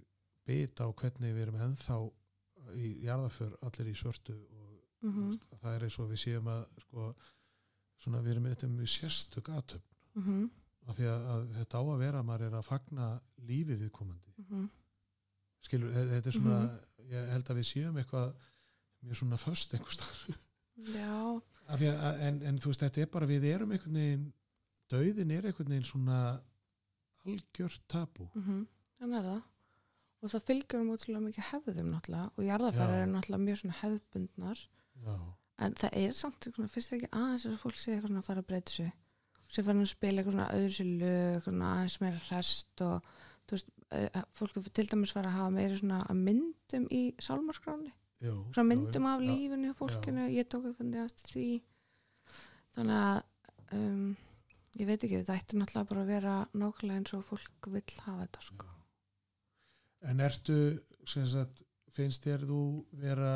Speaker 1: bit á hvernig við erum ennþá í jarðaför allir í svörtu og
Speaker 2: Mm
Speaker 1: það er eins og við séum að sko svona við erum eitthvað með sérstök aðtöfn af því að, að þetta á að vera að maður er að fagna lífi viðkomandi. Skilur, þe- þetta er svona ég held að við séum eitthvað mjög svona föst einhvers staðar.
Speaker 2: Já,
Speaker 1: að, en, en þú veist, þetta er bara við erum einhvern veginn, dauðin er einhvern veginn svona algjört tabu
Speaker 2: mm þannig er það. Og það fylgjur um útrúlega mikið hefðum náttúrulega og jarðafæri
Speaker 1: Já.
Speaker 2: eru náttúrulega mjög svona hefðbundnar.
Speaker 1: Já,
Speaker 2: en það er samt svona, fyrst er ekki aðeins að fólk sé eitthvað svona að fara að breyta sig sem fara að spila eitthvað svona öðru sér lög aðeins meira rest og þú veist, eh, fólk er til dæmis fara að hafa meira svona myndum í sálmarskráni,
Speaker 1: já,
Speaker 2: svona myndum
Speaker 1: já,
Speaker 2: af lífinu hjá fólkinu, ég tók eitthvað eftir því. Þannig að um, ég veit ekki, þetta ætti náttúrulega bara að vera nákvæmlega eins og fólk vill hafa þetta sko.
Speaker 1: en ertu sem sagt, finnst þér þú vera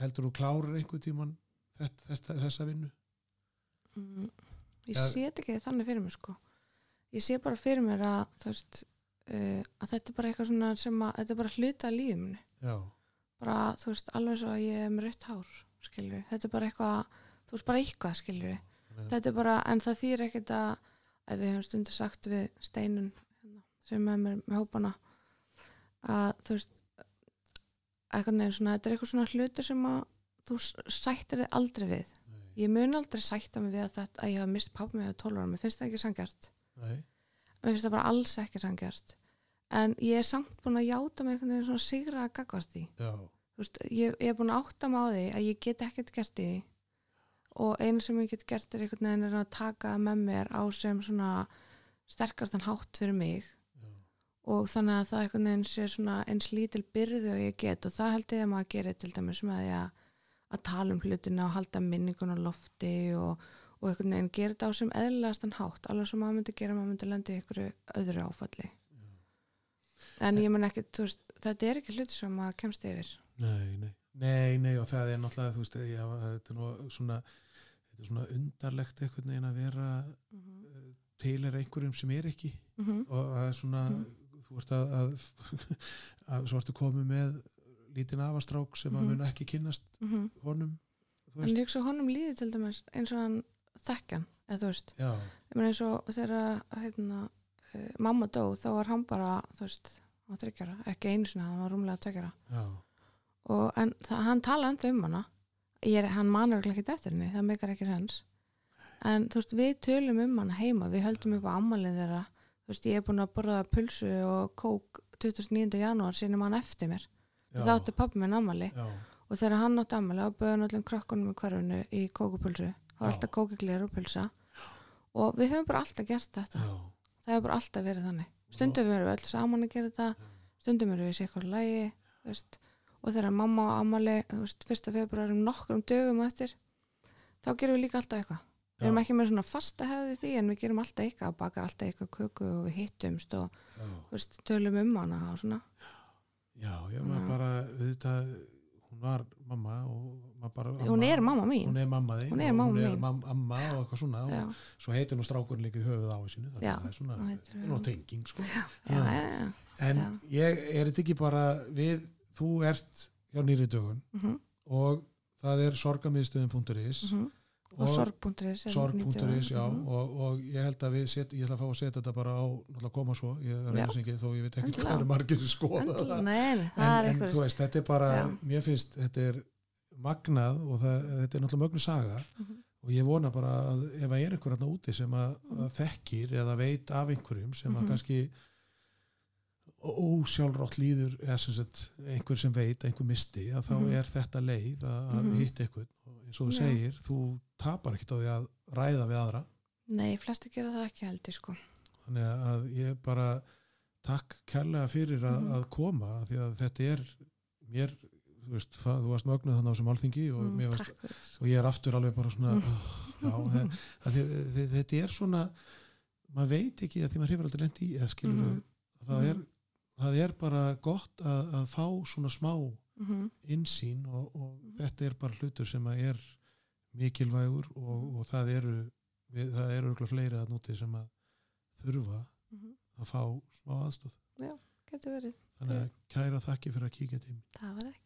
Speaker 1: heldur þú klárir einhvern tíman þetta, þessa vinnu?
Speaker 2: Mm, ég
Speaker 1: Ja.
Speaker 2: sé þetta ekki þannig fyrir mér sko. Ég sé bara fyrir mér að veist uh, að þetta er bara eitthvað svona sem að þetta er bara hluta lífumni
Speaker 1: já,
Speaker 2: bara þú veist alveg svo að ég er með rautt hár skilur, þetta er bara eitthvað þú veist bara eitthvað
Speaker 1: Þannig að-
Speaker 2: þetta er bara, en það þýr ekkert að ef við höfum stundu sagt við steinun hérna, sem er með, með hópana að þú veist eitthvað neginn svona, þetta er eitthvað svona hlutur sem að þú sættir þig aldrei við.
Speaker 1: Nei,
Speaker 2: ég mun aldrei sætta mig við að, þetta, að ég hafa mist pappa mig á 12 ára, mér finnst það ekki sangjart mér finnst það bara alls ekki sangjart en ég er samt búin að játa mig einhvern veginn svona sigra að gagvart því veist, ég, ég er búin að átta mig á því að ég get ekkert gert því. Og einu sem ég get gert er einhvern veginn að taka með mér á sem svona sterkastan hátt fyrir mig.
Speaker 1: Já,
Speaker 2: og þannig að það einhvern veginn sé svona eins lítil byrði og ég get. Og það held ég að maður gerir til dæmis með að, að tala um hlutina og halda minningun á lofti og, og einhvern veginn gera þetta á sem eðlilegastan hátt. Alveg sem maður myndi gera, maður myndi lendi einhverju öðru áfalli en ég menn ekki, veist, þetta er ekki hluti sem maður kemst yfir.
Speaker 1: Nei, nei, nei, nei og það er náttúrulega, veist, já, þetta er nú svona, þetta er svona undarlegt einhvern veginn að vera
Speaker 2: mm -hmm.
Speaker 1: til er einhverjum sem er ekki.
Speaker 2: Mm
Speaker 1: og það er svona,
Speaker 2: Mhm.
Speaker 1: þú ert að, að, [laughs] að svo ertu komið með lítinn afastrák sem að
Speaker 2: Mhm.
Speaker 1: mun ekki kynnast honum, þú
Speaker 2: en líka svo honum líði til dæmis eins og hann þekkjan, eða þú veist. Ég menn eins og þegar hérna, uh, mamma dó, þá var hann bara þú veist, hann var þryggjara, ekki einu sinni hann var rúmlega tveggjara
Speaker 1: já,
Speaker 2: og en hann talar ennþá um hana. Er, hann manur ekki eftir henni það meikar ekki sens. En þú veist, við tölum um hana heima við höldum upp á ammalið þeirra. Þú veist, ég er búin að borða pulsu og kók 29. janúar sinni mann eftir mér. Það átti pappi minn ammali
Speaker 1: já,
Speaker 2: og þegar hann átti ammali og bauði hann öllum krökkunum í hverfinu í kókupulsu. Það var alltaf kókiglir og pulsa. Og við höfum bara alltaf gert þetta.
Speaker 1: Já,
Speaker 2: það hefur bara alltaf verið þannig. Stundum erum við öll saman að gera þetta stundum erum við í sikkur lægi veist, og þegar mamma ammali veist, fyrsta februar um nokkrum dögum eftir þá gerum við líka alltaf eitthvað. Við erum ekki með svona fasta hefði því en við gerum alltaf eitthvað, bakar alltaf eitthvað köku og við hittumst og veist, tölum um hana og svona.
Speaker 1: Já, já, maður bara, auðvitað, hún var mamma og maður bara...
Speaker 2: hún er mamma mín
Speaker 1: Hún er mamma þín
Speaker 2: Hún er mamma
Speaker 1: hún er
Speaker 2: mín.
Speaker 1: mam, amma og eitthvað svona
Speaker 2: já,
Speaker 1: og svo heitir nú strákurinn líka í höfuð á þessinu þannig að það er svona, það er
Speaker 2: höfuð.
Speaker 1: tenging sko.
Speaker 2: já.
Speaker 1: En ég er þetta ekki bara við, þú ert hjá nýri dögun
Speaker 2: Mm
Speaker 1: og það er sorgamiðstöðum.is
Speaker 2: -hmm. Og sorg.is
Speaker 1: sorg.is, já
Speaker 2: Mhm.
Speaker 1: og, og ég held að við set, ég ætla að fá að setja þetta bara á, náttúrulega koma svo, ég sem ekki þó ég veit ekki hvað er margir skoða
Speaker 2: Endilega,
Speaker 1: það
Speaker 2: nei, nei,
Speaker 1: en, en þú veist, þetta er bara,
Speaker 2: Já.
Speaker 1: mér finnst þetta er magnað og það, þetta er náttúrulega mögnu saga
Speaker 2: Mhm.
Speaker 1: og ég vona bara að ef það er einhver hérna úti sem að,
Speaker 2: Mhm.
Speaker 1: að þekkir eða veit af einhverjum sem að
Speaker 2: Mhm.
Speaker 1: kannski ósjálfrátt líður eða sem sagt, einhver sem veit, einhver misti að þá
Speaker 2: Mhm.
Speaker 1: er þetta leið að, að
Speaker 2: Mhm.
Speaker 1: hitta einhvern eins og þú
Speaker 2: Já.
Speaker 1: segir, þú tapar ekkert á því að ræða við aðra
Speaker 2: nei, flesti gera það ekki heldur sko
Speaker 1: þannig að ég bara takk kærlega fyrir að,
Speaker 2: Mhm.
Speaker 1: að koma því að þetta er mér, þú veist, þú varst mögnuð þannig á sem alþingi og,
Speaker 2: Mm,
Speaker 1: varst, og ég er aftur alveg bara svona
Speaker 2: Mm.
Speaker 1: oh, já, að þi- þetta er svona maður veit ekki að því maður hefur aldrei lent í eða skilur
Speaker 2: Mhm.
Speaker 1: það,
Speaker 2: Mhm.
Speaker 1: er, það er bara gott að, að fá svona smá
Speaker 2: Mhm.
Speaker 1: insýn og, og
Speaker 2: Mhm.
Speaker 1: þetta er bara hlutur sem að er mikilvægur og, og það eru við, það eru örugglega fleiri að núti sem að þurfa
Speaker 2: Mhm.
Speaker 1: að fá smá aðstóð
Speaker 2: getur verið,
Speaker 1: þannig að kæra þakki fyrir að kíkja til
Speaker 2: það var ekki